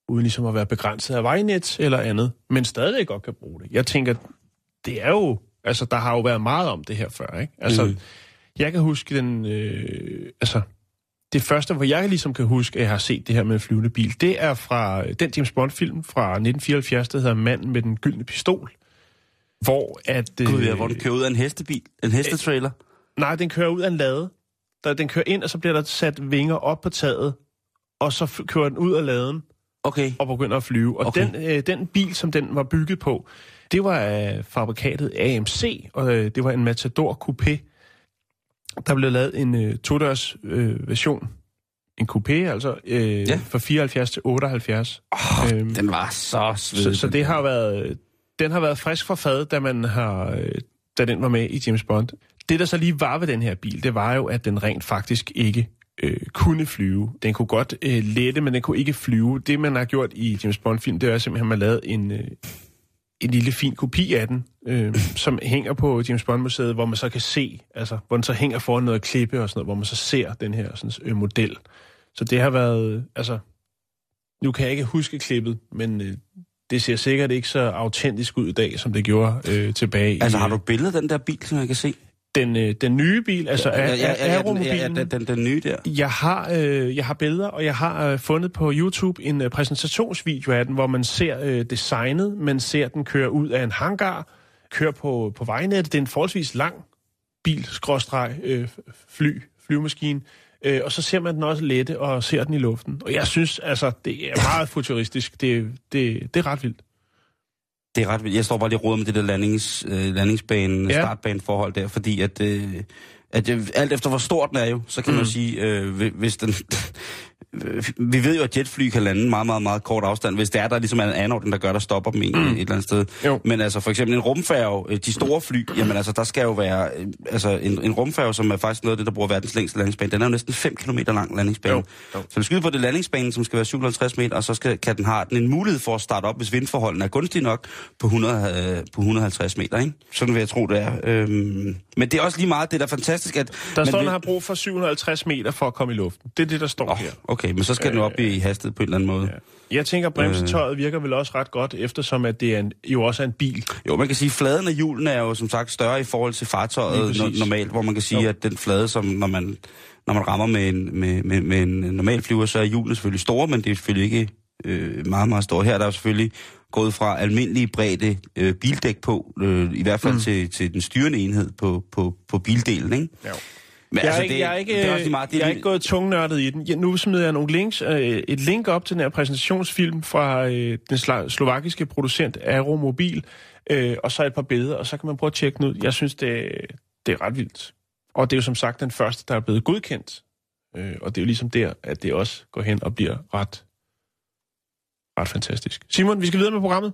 uden ligesom at være begrænset af vejnet eller andet, men stadigvæk godt kan bruge det. Jeg tænker, det er jo, altså der har jo været meget om det her før, ikke? Altså, Mm. jeg kan huske den, øh, altså, det første, hvor jeg ligesom kan huske, at jeg har set det her med en flyvende bil, det er fra øh, den James Bond-film fra 1974, der hedder Manden med den gyldne pistol, hvor at... Øh, Gud, ja, hvor den kører ud af en hestebil. En hestetrailer. Nej, den kører ud af en lade. Der, den kører ind, og så bliver der sat vinger op på taget, og så kører den ud af laden, Okay. og begynder at flyve. Og Okay. den, øh, den bil, som den var bygget på, det var af fabrikatet AMC, og øh, det var en Matador Coupé. Der blev lavet en øh, todørs øh, version, en coupé altså, øh, Ja. ja. fra 74 til 78. Oh, Øhm, den var så svedig. Så, så det har været, den har været frisk fra fad, da, man har, øh, da den var med i James Bond. Det, der så lige var ved den her bil, det var jo, at den rent faktisk ikke øh, kunne flyve. Den kunne godt øh, lette, men den kunne ikke flyve. Det, man har gjort i James Bond-film, det er simpelthen, at man har lavet en, øh, en lille fin kopi af den, øh, [clears throat] som hænger på James Bond-museet, hvor man så kan se, altså, hvor den så hænger foran noget klippe og sådan noget, hvor man så ser den her sådan, øh, model. Så det har været, altså, nu kan jeg ikke huske klippet, men øh, det ser sikkert ikke så autentisk ud i dag, som det gjorde øh, tilbage Altså, i har du billedet af den der bil, som jeg kan se? Den, øh, den nye bil, altså ja, ja, ja, ja, den, Aeromobilen. ja, den, den, den nye der. Jeg har, øh, jeg har billeder, og jeg har øh, fundet på YouTube en øh, præsentationsvideo af den, hvor man ser øh, designet, man ser den køre ud af en hangar, køre på, på vejnettet. Det er en forholdsvis lang bil, skråstreg, øh, fly, flyvemaskine. Øh, og så ser man den også lette og ser den i luften. Og jeg synes, altså, det er meget futuristisk. Det, det, det er ret vildt. Det er ret vildt. Jeg står bare lige roder med det der landings, øh, landingsbane, Ja. startbaneforhold der, fordi at, øh, at øh, alt efter hvor stor den er jo, så kan mm. man sige, øh, hvi- hvis den... vi ved jo, at jetfly kan lande meget, meget, meget kort afstand, hvis det er, der ligesom er en anordning, der gør, der stopper dem mm. et eller andet sted. Jo. Men altså for eksempel en rumfærge, øh, de store fly, jamen altså der skal jo være, øh, altså en, en rumfærge, som er faktisk noget af det, der bruger verdens længste landingsbane, den er jo næsten 5 km lang landingsbane. Jo, jo. Så vi skyder på det landingsbanen, som skal være 750 meter, og så skal, kan den have den en mulighed for at starte op, hvis vindforholdene er gunstige nok, på, 100, øh, på 150 meter. Ikke? Sådan vil jeg tro, det er. Øhm, men det er også lige meget, det er da fantastisk, at... Der står, vil- den har brug for 750 meter for at komme i luften. Det er det, der står Åh, her. Okay, men så skal den op i hastighed på en eller anden måde. Ja. Jeg tænker, bremsetøjet virker vel også ret godt, eftersom at det er en, jo også er en bil. Jo, man kan sige, at fladen af hjulene er jo som sagt større i forhold til fartøjet no- normalt, hvor man kan sige, Jo. at den flade, som når man, når man rammer med en, med, med, med en normal flyver, så er hjulene selvfølgelig store, men det er selvfølgelig ikke øh, meget, meget store. Her er der selvfølgelig gået fra almindelige bredde øh, bildæk på, øh, i hvert fald mm. til, til den styrende enhed på, på, på bildelen, ikke? Jo. Men Jeg er, ikke, jeg er, ikke, det er også meget, det jeg er ikke gået tungnørdet i den. Nu smider jeg nogle links, øh, et link op til den her præsentationsfilm fra øh, den slovakiske producent Aeromobil, øh, og så et par billeder, og så kan man prøve at tjekke den ud. Jeg synes, det, det er ret vildt. Og det er jo som sagt den første, der er blevet godkendt. Øh, og det er jo ligesom der, at det også går hen og bliver ret, ret fantastisk. Simon, vi skal videre med programmet.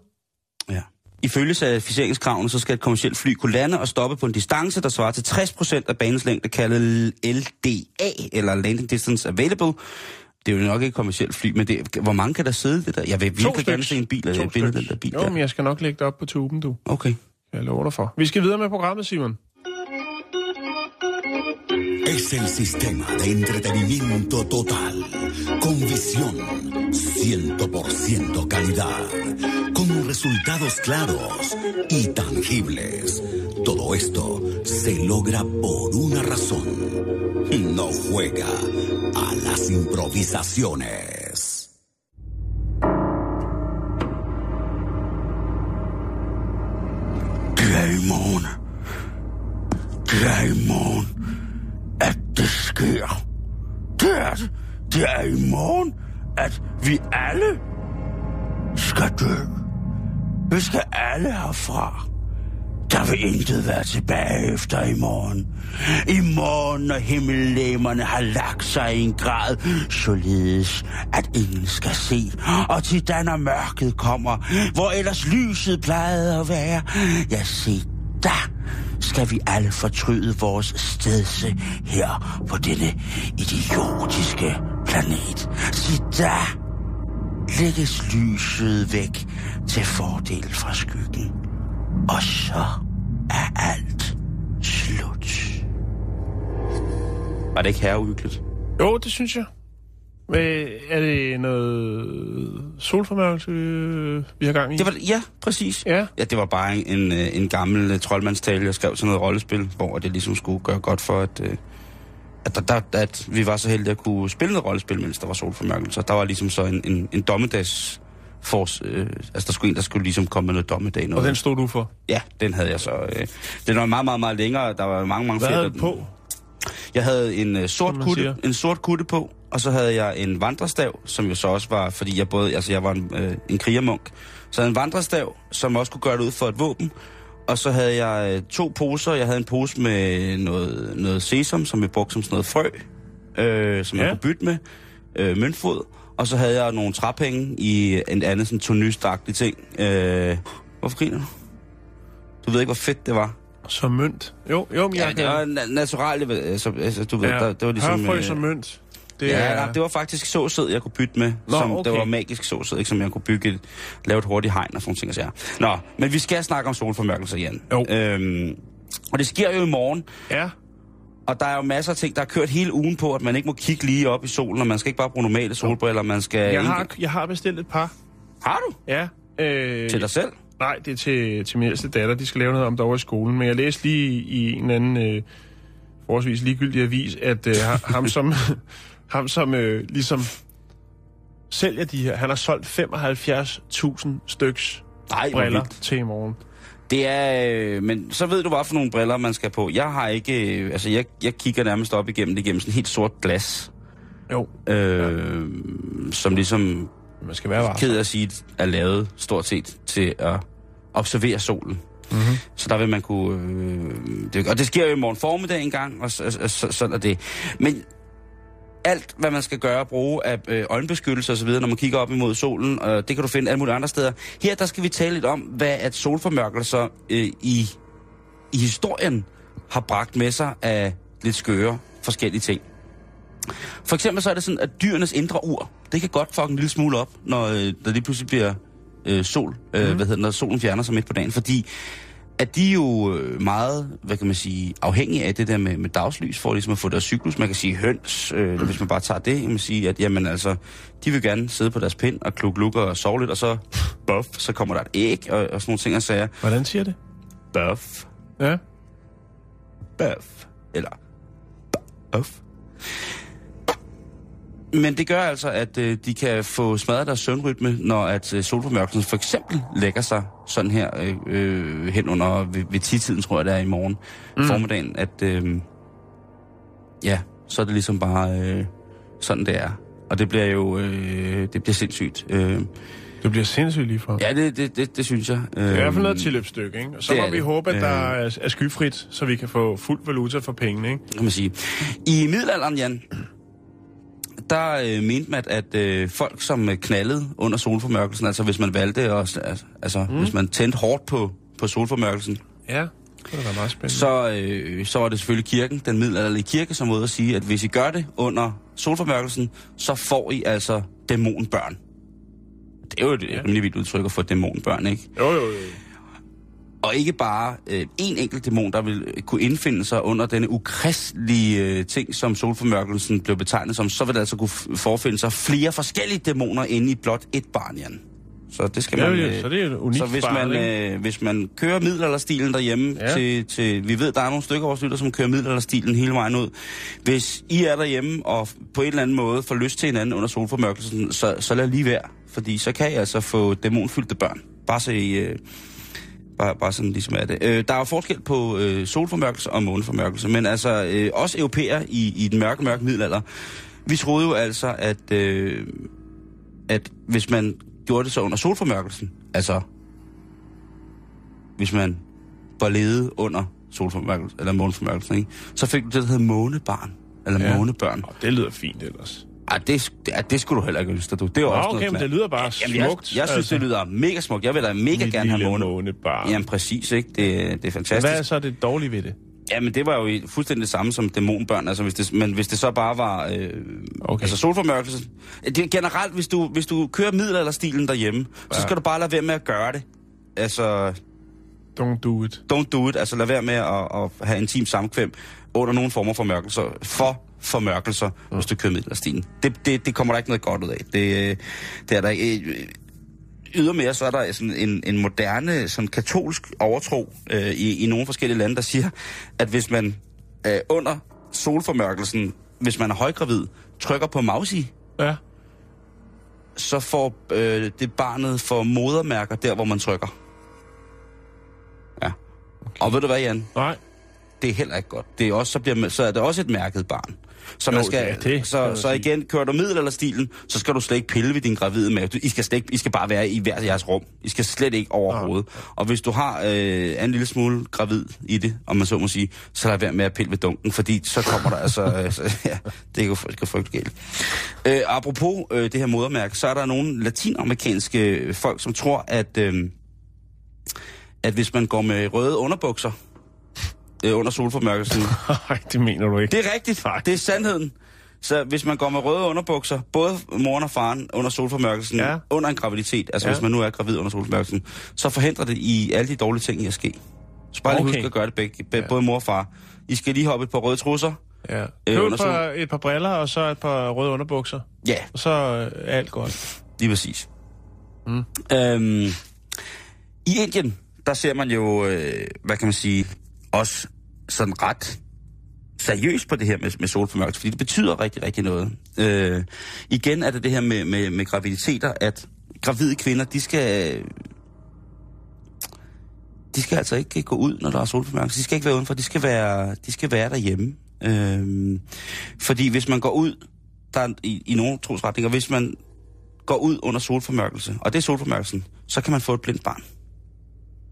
Ja. Ifølge certificeringskravene, så skal et kommersielt fly kunne lande og stoppe på en distance, der svarer til 60% af banens længde, kaldet LDA, eller Landing Distance Available. Det er jo nok ikke et kommersielt fly, men det, hvor mange kan der sidde det der? Jeg vil virkelig gerne se en bil, et billede af den der bil Jo, der. men jeg skal nok lægge det op på tuben, du. Okay. Jeg lover dig for. Vi skal videre med programmet, Simon. Es el sistema de entretenimiento total, con visión, 100% calidad, con resultados claros y tangibles. Todo esto se logra por una razón. No juega a las improvisaciones. Det. Det vi. Vi skal alle herfra. Der vil intet være tilbage efter i morgen. I morgen, når himmellæmerne har lagt sig i en grad, således at ingen skal se. Og til da når mørket kommer, hvor ellers lyset plejede at være. Ja, se, der skal vi alle fortryde vores stedse her på denne idiotiske planet. Se, da! Lægges lyset væk til fordel fra skyggen. Og så er alt slut. Var det ikke herreuhyggeligt? Jo, det synes jeg. Men er det noget solformørkelse, øh, vi har gang i? Det var, ja, præcis. Ja. ja, det var bare en, øh, en gammel troldmandstale, jeg skrev sådan noget rollespil, hvor det ligesom skulle gøre godt for, at, uh, at, der, der, at vi var så heldige at kunne spille noget rollespil, mens der var solformørkelse. Der var ligesom så en, en, en dommedags force, øh, altså der skulle en, der skulle ligesom komme med noget dommedag. Noget. Og den stod du for? Ja, den havde jeg så. Øh, den var meget, meget, meget længere. Der var mange, mange Hvad flere. havde du på? Jeg havde en uh, sort kutte, siger. en sort kutte på, og så havde jeg en vandrestav, som jo så også var, fordi jeg både, altså jeg var en, øh, en krigermunk, så havde jeg en vandrestav, som også kunne gøre det ud for et våben, og så havde jeg øh, to poser. Jeg havde en pose med noget, noget sesam, som vi brugte som sådan noget frø, øh, som ja. Ja. jeg kunne bytte med, øh, møntfod. Og så havde jeg nogle træpenge i en anden sådan tonystagtig ting. Øh, hvorfor griner du? Du ved ikke, hvor fedt det var. Som mønt. Jo, jo, men Ja, jeg det var na- naturalt, altså, altså, du ved, ja. der, det var ligesom... Hørfrø øh, som mønt. Det Det, ja, er, nej, det var faktisk såsæd, jeg kunne bytte med. Nå, som, okay. Det var magisk såsæd, ikke, som jeg kunne bygge et, lave et hurtigt hegn og sådan ting. sager. Nå, men vi skal snakke om solformørkelser igen. Jo. Øhm, og det sker jo i morgen, Ja, og der er jo masser af ting, der er kørt hele ugen på, at man ikke må kigge lige op i solen, og man skal ikke bare bruge normale solbriller, man skal... jeg ikke- har, jeg har bestilt et par. Har du? Ja. Øh, Til dig selv? Nej, det er til, til min ældste datter. De skal lave noget om derovre i skolen. Men jeg læste lige i en anden øh, forholdsvis ligegyldig avis, at øh, ha- ham som, ham som øh, ligesom sælger de her, han har solgt 75.000 styks hvor briller vildt. til i morgen. Det er... Øh, men så ved du, hvad for nogle briller man skal på. Jeg har ikke... Øh, altså, jeg, jeg kigger nærmest op igennem det igennem sådan helt sort glas. Jo, Øh, som ligesom man skal være varsom. ked at sige, er lavet stort set til at observere solen. Mhm. Mm-hmm. Så der vil man kunne... Øh, det, og det sker jo i morgen formiddag engang, og så, så, så, sådan er det. Men alt, hvad man skal gøre, bruge af øh, øjenbeskyttelse osv., når man kigger op imod solen, og det kan du finde alle mulige andre steder. Her, der skal vi tale lidt om, hvad at solformørkelser øh, i, i historien har bragt med sig af lidt skøre forskellige ting. For eksempel så er det sådan, at dyrenes indre ur, det kan godt fucking en lille smule op, når øh, der lige pludselig bliver øh, sol, øh, mm. hvad hedder når solen fjerner sig midt på dagen, fordi at de er jo øh, meget, hvad kan man sige, afhængige af det der med, med dagslys, for ligesom at få deres cyklus. Man kan sige høns, øh, hvis man bare tager det, kan man sige, at jamen altså, de vil gerne sidde på deres pind og kluk lukker og sove lidt, og så buff, så kommer der et æg og, og sådan nogle ting og sager. Hvordan siger det? Buff, Ja. buff, eller buff. Men det gør altså, at øh, de kan få smadret deres søvnrytme, når at øh, solformørkelsen for eksempel lægger sig sådan her øh, øh, hen under ved, ved 10-tiden, tror jeg det er i morgen mm. formiddagen, at øh, ja, så er det ligesom bare øh, sådan det er. Og det bliver jo øh, det bliver sindssygt. Øh, Det bliver sindssygt lige for. ja, det, det, det, det synes jeg. Øh, Det er i hvert fald noget tilløbsstykke, ikke? Og så må vi det. håbe, at der Øh. er, er skyfrit, så vi kan få fuld valuta for pengene, ikke? kan man sige. I middelalderen, Jan, der øh, mente man, at øh, folk, som øh, knaldede under solformørkelsen, altså hvis man valgte, at, altså, mm. hvis man tændte hårdt på, på solformørkelsen, Ja, det da meget spændende. så, øh, så var det selvfølgelig kirken, den middelalderlige kirke, som måde at sige, at hvis I gør det under solformørkelsen, så får I altså dæmonbørn. Det er jo et ja. rimelig vildt udtryk at få dæmonbørn, ikke? Jo, jo, jo. Og ikke bare øh, en enkelt dæmon, der vil øh, kunne indfinde sig under denne ukristelige øh, ting, som solformørkelsen blev betegnet som, så vil der altså kunne forfinde sig flere forskellige dæmoner inde i blot et barn, Jan. Så det skal man... ja, så det er unikt så hvis man, øh, hvis man kører middelalderstilen derhjemme Ja. til, til... Vi ved, der er nogle stykker af vores lytter, som kører middelalderstilen hele vejen ud. Hvis I er derhjemme og på en eller anden måde får lyst til hinanden under solformørkelsen, så, så lad lige være. Fordi så kan I altså få dæmonfyldte børn. Bare så I... Øh, Bare, bare sådan ligesom er det. Øh, der er jo forskel på øh, solformørkelse og måneformørkelse, men altså øh, os europæer i, i den mørke, mørke middelalder, vi troede jo altså, at, øh, at hvis man gjorde det så under solformørkelsen, altså hvis man var ledet under solformørkelsen, eller måneformørkelsen, ikke? så fik du det, der hedder månebarn, eller ja. månebørn. Og det lyder fint ellers. Ej, det, ej, det skulle du heller ikke lyst til, du. Det er Nå, også okay, noget men det lyder bare Jamen, jeg, smukt. jeg synes, altså. det lyder mega smukt. Jeg vil da mega Mit gerne have lille måne. månebarn. Jamen præcis, ikke? Det, det er fantastisk. hvad er så det dårlige ved det? Jamen, det var jo fuldstændig det samme som dæmonbørn, altså hvis det, men hvis det så bare var, øh, Okay. altså solformørkelse. Det er generelt, hvis du, hvis du kører middelalderstilen derhjemme, ja. så skal du bare lade være med at gøre det. Altså, Don't do it. don't do it, altså lad være med at, at have intim samkvem under nogen former for mørkelser, for formørkelser, mm. hvis du kører middelalderstilen. Det, det, det kommer der ikke noget godt ud af. Det, det er der ikke. Øh, Ydermere så er der sådan en, en moderne, sådan katolsk overtro øh, i, i nogle forskellige lande, der siger, at hvis man øh, under solformørkelsen, hvis man er højgravid, trykker på mausi, Ja. så får øh, det barnet for modermærker der, hvor man trykker. Ja. Okay. Og ved du hvad, Jan? Nej. Det er heller ikke godt. Det er også, så, bliver, så er det også et mærket barn. Så, man Jo, skal, ja, det så, så igen, kører du middelalderstilen, så skal du slet ikke pille ved din gravide mave. Du- I skal, slet ikke, I skal bare være i hver jeres rum. I skal slet ikke overhovedet. Og hvis du har øh, en lille smule gravid i det, om man så må sige, så lad være med at pille ved dunken, fordi så kommer der altså... øh, [laughs] så, ja, det kan jo frygte galt. Øh, apropos øh, det her modermærke, så er der nogle latinamerikanske folk, som tror, at, øh, at hvis man går med røde underbukser øh, under solformørkelsen, [laughs] Nej, det mener du ikke. det er rigtigt. Det er sandheden. Så hvis man går med røde underbukser, både moren og faren under solformørkelsen, Ja. ja. under en graviditet, altså Ja. ja. hvis man nu er gravid under solformørkelsen, så forhindrer det i alle de dårlige ting i at ske. Så bare lige Okay. husk at gøre det begge, be, både mor og far. I skal lige hoppe et par røde trusser. Ja. Øh, Køb under et par, et par briller, og så et par røde underbukser. Ja, Og så øh, er alt godt. lige præcis. Mm. Øhm, I Indien, der ser man jo, øh, hvad kan man sige, også sådan ret seriøst på det her med, med solformørkelse, fordi det betyder rigtig, rigtig noget. Øh, igen er det det her med, med, med graviditeter, at gravide kvinder, de skal... De skal altså ikke gå ud, når der er solformørkelse. De skal ikke være udenfor, de skal være, de skal være derhjemme. Øh, fordi hvis man går ud, der er i, i nogle trosretninger, hvis man går ud under solformørkelse, og det er solformørkelsen, så kan man få et blindt barn.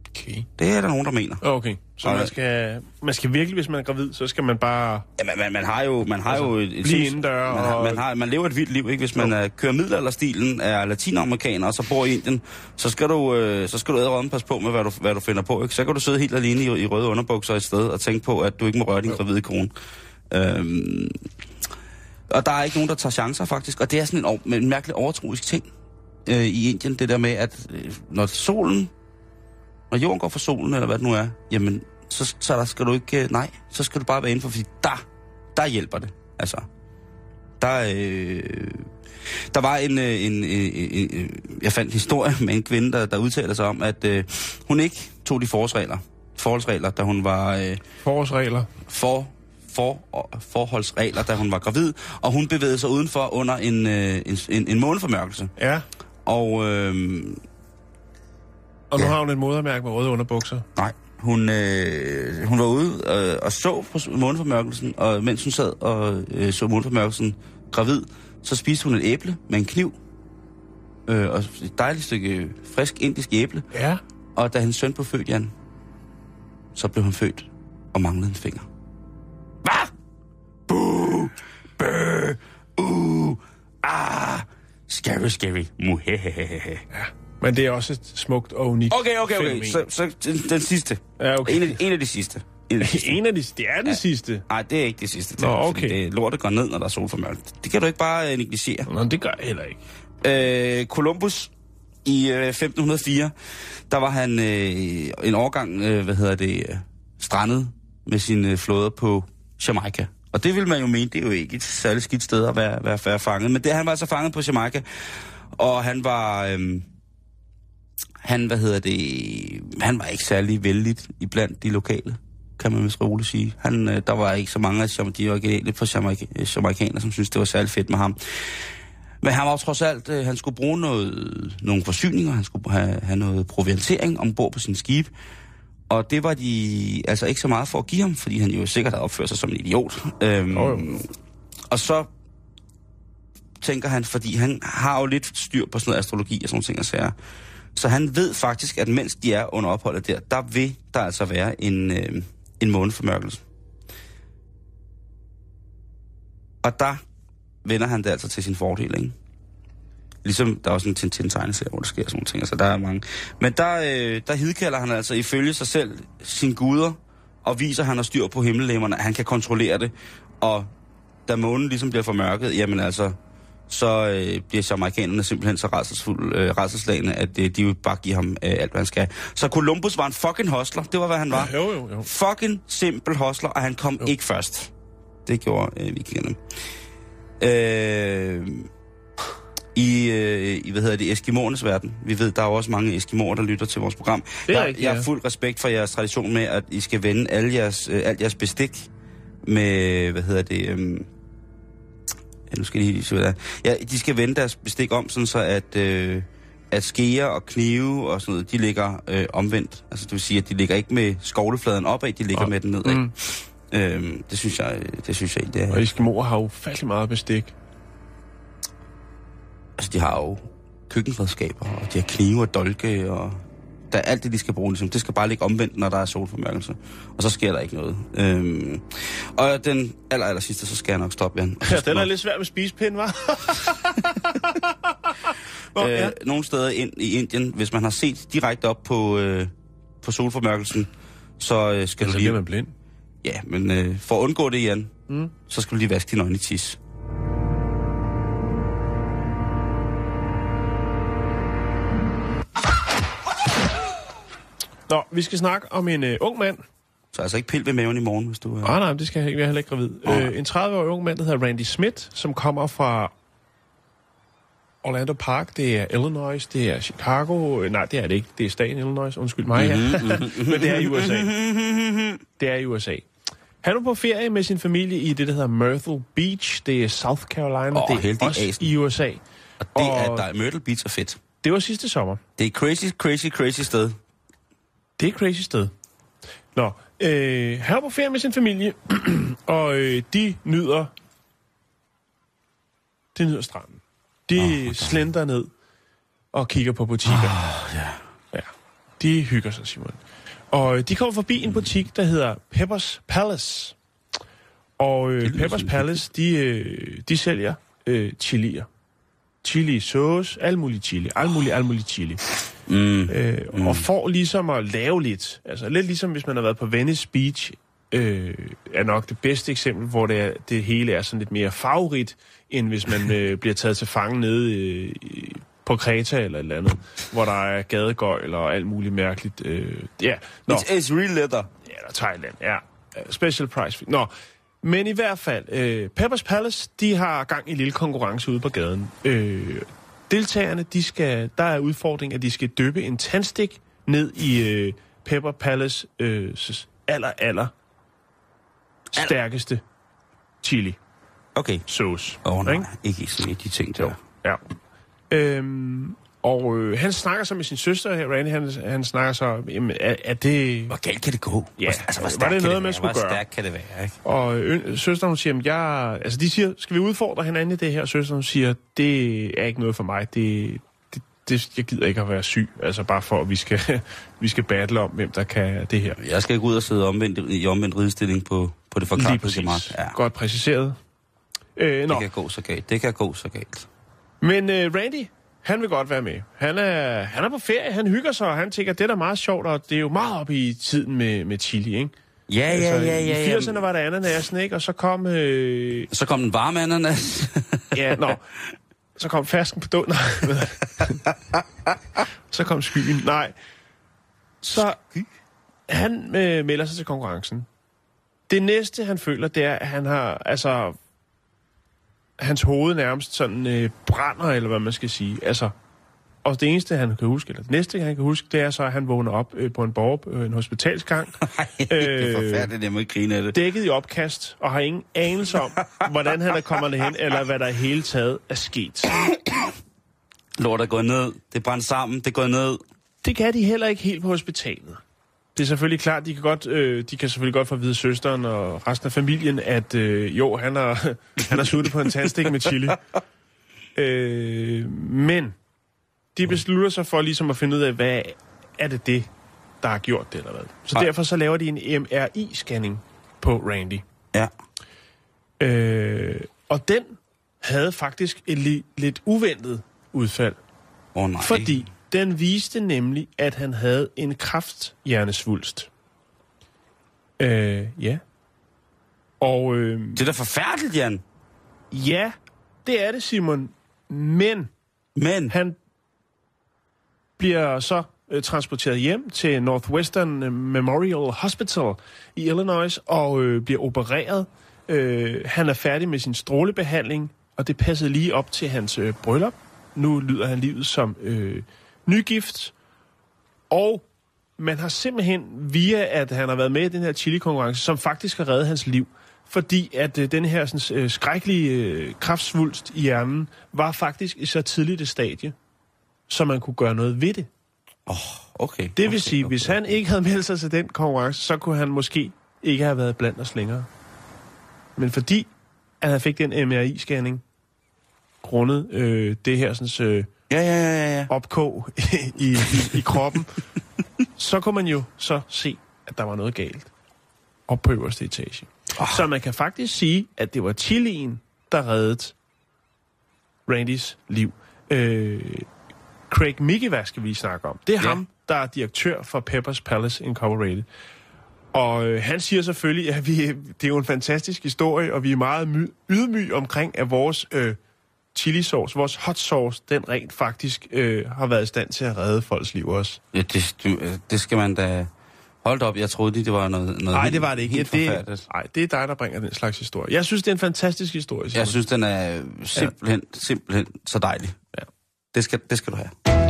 Okay. Det er der nogen, der mener. Okay, så man skal, man skal virkelig, hvis man er gravid, så skal man bare... Ja, man, man, man har jo, man har Altså, jo et, et blive indendør man, har, og- man, har, man lever et vildt liv, ikke? Hvis man uh, kører middelalderstilen, er latinamerikaner og så bor i Indien, så skal du, øh, så skal du æderrømme passe på med, hvad du, hvad du finder på, ikke? Så kan du sidde helt alene i, i røde underbukser et sted og tænke på, at du ikke må røre din gravide kone. Øhm, og der er ikke nogen, der tager chancer, faktisk. Og det er sådan en, en mærkelig overtroisk ting øh, i Indien, det der med, at øh, når solen, når jorden går for solen, eller hvad det nu er, jamen, så, så der skal du ikke, øh, nej, så skal du bare være indenfor, fordi der, der hjælper det. Altså, der, øh, der var en, øh, en, en, en, en, jeg fandt en historie med en kvinde, der, der udtaler sig om, at øh, hun ikke tog de forholdsregler, forholdsregler, da hun var øh, Forårsregler. for, for, forholdsregler, da hun var gravid, og hun bevægede sig udenfor under en, øh, en, en, en måneformørkelse. Ja, Og øh, og nu Ja. har hun et modermærke med røde underbukser. nej, hun, øh, hun var ude øh, og så på måneformørkelsen, og mens hun sad og øh, så måneformørkelsen gravid, så spiste hun et æble med en kniv. Øh, og et dejligt stykke frisk indisk æble. Ja. Og da hendes søn blev født, Jan, så blev han født og manglede en finger. Hvad? Buh! Bøh! Uh! Ah! Scary, scary. Muhehehehe. Men det er også et smukt og unikt Okay, okay, okay. fænomen. Så, så den, den sidste. Ja, okay. En af, de, en af de sidste. En af de sidste. [laughs] En af de... Det er det Ja. sidste. Nej, det er ikke det sidste. Nå, fordi okay. Det, lortet går ned, når der er solformørkt. Det kan du ikke bare øh, negligere. Nå, det gør jeg heller ikke. Øh, Columbus i øh, 1504, der var han øh, en årgang, øh, hvad hedder det, øh, strandet med sine øh, flåder på Jamaica. Og det vil man jo mene, det er jo ikke et særligt skidt sted at være, være, være fanget. Men det, han var altså fanget på Jamaica, og han var... Øh, han, hvad hedder det, han var ikke særlig vældigt i blandt de lokale, kan man vist roligt sige. Han, øh, der var ikke så mange af de originale fra Jamaica, jamaikanere, som synes det var særlig fedt med ham. Men han var jo trods alt, øh, han skulle bruge noget, nogle forsyninger, han skulle have, have noget proviantering ombord på sin skib. Og det var de altså ikke så meget for at give ham, fordi han jo sikkert havde opført sig som en idiot. Øhm, jo. og så tænker han, fordi han har jo lidt styr på sådan noget astrologi og sådan nogle ting og sager. Så han ved faktisk, at mens de er under opholdet der, der vil der altså være en, øh, en måneformørkelse. Og der vender han det altså til sin fordel, ikke? Ligesom der er også en Tintin-tegneserie, hvor der sker sådan nogle ting, så der er mange. Men der, øh, der hidkalder han altså ifølge sig selv sine guder, og viser, at han har styr på himmellæmmerne, at han kan kontrollere det. Og da månen ligesom bliver formørket, jamen altså, så øh, bliver amerikanerne simpelthen så rædselsfulde, øh, rædselslagende, at øh, de jo bare giver ham øh, alt, hvad han skal. Så Columbus var en fucking hostler. Det var, hvad han var. Jo, jo, jo. Fucking simpel hostler, og han kom jo. ikke først. Det gjorde øh, vikingerne. Øh, i, øh, i, hvad hedder det, Eskimoernes verden. Vi ved, der er jo også mange Eskimoer, der lytter til vores program. Det er jeg, rigtigt, jeg ja. har fuld respekt for jeres tradition med, at I skal vende alle jeres, øh, alt jeres bestik med, hvad hedder det, øhm, ja, nu skal de lige se, hvad det. Ja, de skal vende deres bestik om, sådan så at, øh, at skeer og knive og sådan noget, de ligger øh, omvendt. Altså det vil sige, at de ligger ikke med skovlefladen opad, de ligger Nå. med den nedad. Mm. Øhm, det synes jeg, det synes jeg egentlig er. Og Eskimoer har jo fattelig meget bestik. Altså, de har jo køkkenredskaber, og de har knive og dolke, og der er alt det, de skal bruge. Ligesom. Det skal bare ligge omvendt, når der er solformørkelse. Og så sker der ikke noget. Øhm, og den aller, aller sidste, så skal jeg nok stoppe, Jan. Ja, den er nok- lidt svær med spisepind, var. [laughs] Nå, øh. Nogle steder ind, i Indien, hvis man har set direkte op på, øh, på solformørkelsen, så øh, skal Så du bliver lige... man blind. Ja, men øh, for at undgå det, Jan, mm. så skal du lige vaske dine øjne i tis. Nå, vi skal snakke om en uh, ung mand. Så altså ikke pil ved maven i morgen, hvis du... Øh... Nej, nej, det skal jeg ikke. Jeg er heller ikke gravid. Uh, en 30-årig ung mand, der hedder Randy Smith, som kommer fra Orlando Park. Det er Illinois, det er Chicago. Øh, Nej, det er det ikke. Det er staten Illinois. Undskyld mig, ja. [laughs] Men det er i USA. Det er i USA. Han var på ferie med sin familie i det, der hedder Myrtle Beach. Det er South Carolina. Åh, det er også asen. i USA. Og det Og- er, der er Myrtle Beach er fedt. Det var sidste sommer. Det er crazy, crazy, crazy sted. Det er et crazy sted. Nå, øh, han er på ferie med sin familie, [clears throat] og øh, de nyder... De nyder stranden. De oh, slender ned og kigger på butikker. Oh, ja. ja. De hygger sig, Simon. Og øh, de kommer forbi en butik, der hedder Peppers Palace. Og øh, Peppers Palace, de, øh, de sælger øh, chilier. Chili sauce, alt muligt chili, alt muligt, alt muligt chili. Mm. Øh, mm. Og får ligesom at lave lidt. Altså lidt ligesom hvis man har været på Venice Beach, øh, er nok det bedste eksempel, hvor det, er, det hele er sådan lidt mere farverigt, end hvis man [laughs] øh, bliver taget til fange nede øh, på Kreta eller et eller andet, hvor der er gadegøjl og alt muligt mærkeligt. Øh, ja, nå. It's, it's real leather. Ja, eller Thailand, ja. Øh, Special price. Nå, men i hvert fald, øh, Peppers Palace, de har gang i en lille konkurrence ude på gaden. Øh, deltagerne, de skal, der er udfordring, at de skal dyppe en tandstik ned i øh, Pepper Palace øh, aller, aller stærkeste chili Okay. sauce. Åh oh, nej, Ikke? ikke sådan de ting der. Ja. Øhm, og øh, han snakker så med sin søster her, Randy, han, han snakker så, jamen, er, er det... Hvor galt kan det gå? Ja, altså, hvor var stærkt det kan noget, det man skulle hvor gøre? stærkt kan det være, ikke? Og øh, søsteren hun siger, at jeg... Altså, de siger, skal vi udfordre hinanden i det her? Og søsteren hun siger, det er ikke noget for mig. Det, det, det, jeg gider ikke at være syg. Altså, bare for, at vi skal, [laughs] vi skal battle om, hvem der kan det her. Jeg skal gå ud og sidde omvendt, i omvendt ridestilling på, på det forklarede gemak. Ja, Godt præciseret. Øh, det nå. kan gå så galt. Det kan gå så galt. Men øh, Randy, han vil godt være med. Han er, han er på ferie, han hygger sig, og han tænker, det er da meget sjovt, og det er jo meget op i tiden med, med chili, ikke? Ja, ja, ja, ja. I ja. 80'erne var der ananasen, ikke? Og så kom... Øh, Så kom den varme ananas. [laughs] ja, nå. Så kom fersken på dund. [laughs] så kom skyen. Nej. Så han øh, melder sig til konkurrencen. Det næste, han føler, det er, at han har, altså, hans hoved nærmest sådan øh, brænder, eller hvad man skal sige. Altså, og det eneste, han kan huske, eller det næste, han kan huske, det er så, at han vågner op øh, på en borg, øh, en hospitalsgang, [laughs] Nej, det er forfærdeligt, jeg må ikke grine af det. dækket i opkast, og har ingen anelse om, [laughs] hvordan han er kommet hen, eller hvad der hele taget er sket. Lort er gået ned. Det brændte sammen. Det gået ned. Det kan de heller ikke helt på hospitalet. Det er selvfølgelig klart, de kan, godt, øh, de kan selvfølgelig godt få at vide søsteren og resten af familien, at øh, jo, han har, [laughs] han har suttet på en tandstik med chili. Øh, men de beslutter sig for ligesom at finde ud af, hvad er det det, der har gjort det, eller hvad. Så Nej. derfor så laver de en MRI-scanning på Randy. Ja. Øh, og den havde faktisk et li- lidt uventet udfald. Oh, nej. Fordi den viste nemlig, at han havde en krafthjernesvulst. Øh, ja. Og øh, Det er da forfærdeligt, Jan. ja, det er det, Simon. Men Men... han bliver så øh, transporteret hjem til Northwestern øh, Memorial Hospital i Illinois og øh, bliver opereret. Øh, han er færdig med sin strålebehandling, og det passede lige op til hans øh, bryllup. Nu lyder han livet som øh, nygift. Og man har simpelthen, via at han har været med i den her chili-konkurrence, som faktisk har reddet hans liv, fordi at øh, den her sådan, øh, skrækkelige øh, kraftsvulst i hjernen var faktisk i så tidligt et stadie, så man kunne gøre noget ved det. Okay. Det vil okay, sige, okay, hvis han ikke havde meldt sig til den konkurrence, så kunne han måske ikke have været blandt os længere. Men fordi at han fik den MRI-scanning, grundet øh, det her sådan, øh, Ja, ja, ja, ja, opkog [laughs] i, i, i kroppen, så kunne man jo så se, at der var noget galt op på øverste etage. Oh. Så man kan faktisk sige, at det var chilien, der reddede Randys liv. Øh, Craig Mickey, skal vi snakke om. Det er ja. ham, der er direktør for Peppers Palace Incorporated. Og øh, han siger selvfølgelig, at vi, [laughs] det er jo en fantastisk historie, og vi er meget my- ydmyge omkring, at vores øh, chili sauce, vores hot sauce, den rent faktisk øh, har været i stand til at redde folks liv også. ja det, du, øh, det skal man da... Hold da op, jeg troede lige, det var noget, noget Nej, helt- det var det ikke. Helt det, forfærdeligt. nej, det er dig, der bringer den slags historie. Jeg synes, det er en fantastisk historie. Simon. Jeg synes, den er simpelthen, ja. simpelthen så dejlig. Ja. Det skal, det skal du have.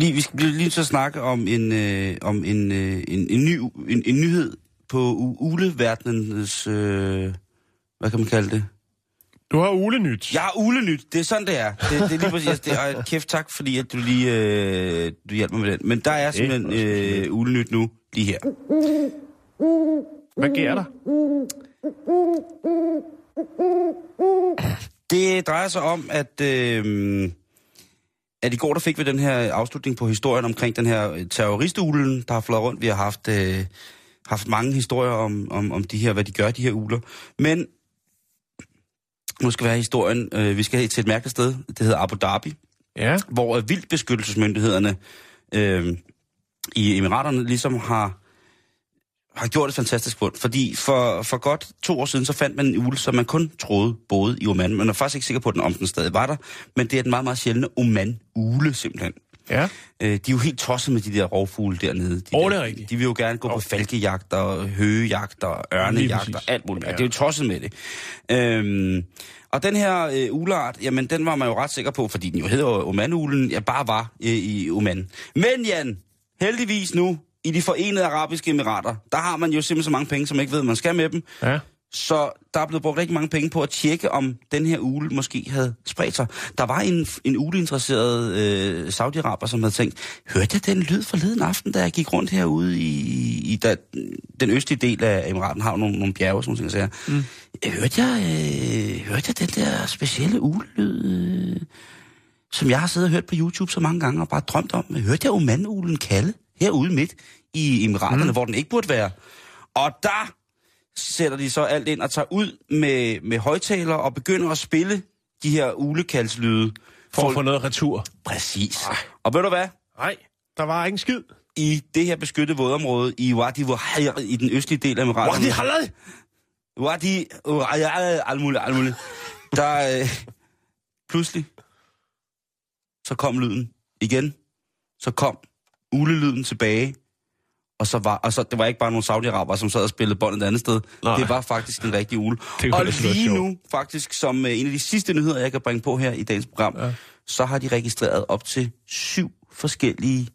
Lige, vi skal lige at snakke om en, øh, om en, øh, en, en, ny, en, en nyhed på uleverdenens... Øh, hvad kan man kalde det? Du har ulenyt. Jeg har ulenyt. Det er sådan, det er. Det, det er lige præcis. Det er, kæft tak, fordi at du lige øh, du hjælper mig med den. Men der er simpelthen øh, ulenyt nu, lige her. Hvad sker der? Det drejer sig om, at, øh, at i går der fik vi den her afslutning på historien omkring den her terroristulen, der har flået rundt. Vi har haft, øh, haft mange historier om, om, om de her, hvad de gør, de her uler. Men nu skal vi have historien. Øh, vi skal til et mærkeligt sted. Det hedder Abu Dhabi, Ja. hvor øh, vildbeskyttelsesmyndighederne øh, i Emiraterne ligesom har har gjort et fantastisk fund, fordi for, for godt to år siden, så fandt man en ule, som man kun troede boede i Oman. Man er faktisk ikke sikker på, at den om den stadig var der, men det er den meget, meget sjældne Oman-ule simpelthen. Ja. Øh, de er jo helt tosset med de der rovfugle dernede. De, Åh, der, det. De vil jo gerne gå på falkejagt og høgejagt og ørnejagt og alt muligt. Ja. Det er jo tosset med det. Øhm, og den her øh, uleart, jamen den var man jo ret sikker på, fordi den jo hedder Oman-ulen, ja bare var øh, i Oman. Men Jan, heldigvis nu, i de forenede arabiske emirater, der har man jo simpelthen så mange penge, som ikke ved, man skal med dem. Ja. Så der er blevet brugt rigtig mange penge på at tjekke, om den her ule måske havde spredt sig. Der var en, en uleinteresseret øh, Saudi-Araber, som havde tænkt, hørte jeg den lyd forleden aften, da jeg gik rundt herude i, i da, den østlige del af Emiraten, har nogle, nogle bjerge, sådan nogle ting, så mm. hørte, jeg, øh, hørte jeg den der specielle ulelyd, øh, som jeg har siddet og hørt på YouTube så mange gange og bare drømt om. Hørte jeg Oman-ulen kalde herude midt i Emiraterne, mm. hvor den ikke burde være. Og der sætter de så alt ind og tager ud med, med højtaler og begynder at spille de her ulekaldslyde. For at få noget retur. Præcis. Og ved du hvad? Nej, der var ikke en skid. I det her beskyttede vådområde i Wadi Wahayr, i den østlige del af Emiraterne. Wadi Halal! Wadi muligt, alt muligt. Der øh, pludselig, så kom lyden igen. Så kom ulelyden tilbage. Og så var, og så, det var ikke bare nogle saudiaraber, som sad og spillede båndet et andet sted. Nej. Det var faktisk en rigtig ule. Og lige nu, faktisk som øh, en af de sidste nyheder, jeg kan bringe på her i dagens program, ja. så har de registreret op til syv forskellige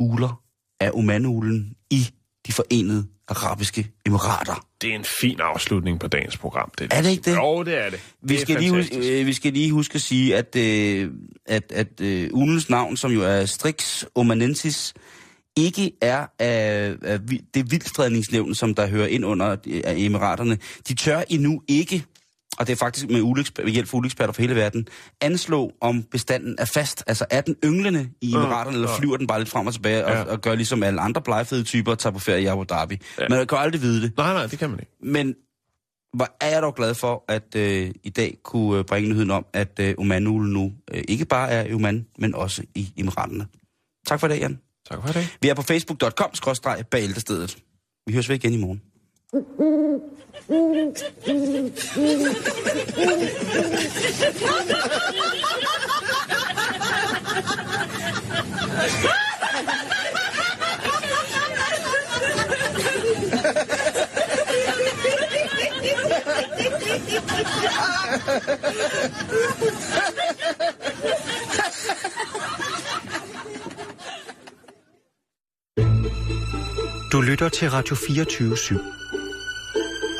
uler af Oman-ulen i de forenede arabiske emirater. Det er en fin afslutning på dagens program. Det Er det ikke det? Jo, det er det. Vi det er skal, lige huske, øh, vi skal lige huske at sige, at, øh, at, at øh, ulens navn, som jo er Strix omanensis, ikke er af, af vi- det vildstrædningsnævn, som der hører ind under øh, af emiraterne. De tør endnu ikke, og det er faktisk med, uleksper- med hjælp fra uleksperter fra hele verden, anslå om bestanden er fast. Altså er den ynglende i emiraterne, eller flyver den bare lidt frem og tilbage, og, Ja. og gør ligesom alle andre blegefede typer, og tager på ferie i Abu Dhabi. Ja. Man kan aldrig vide det. Nej, nej, det kan man ikke. Men hvor er jeg dog glad for, at øh, i dag kunne øh, bringe nyheden om, at øh, Oman nu øh, ikke bare er i Oman, men også i Emiraterne. Tak for i dag, Jan. Tak for det. Vi er på facebook.com-bæltestedet. Vi høres ved igen i morgen. Du lytter til Radio 24 /7.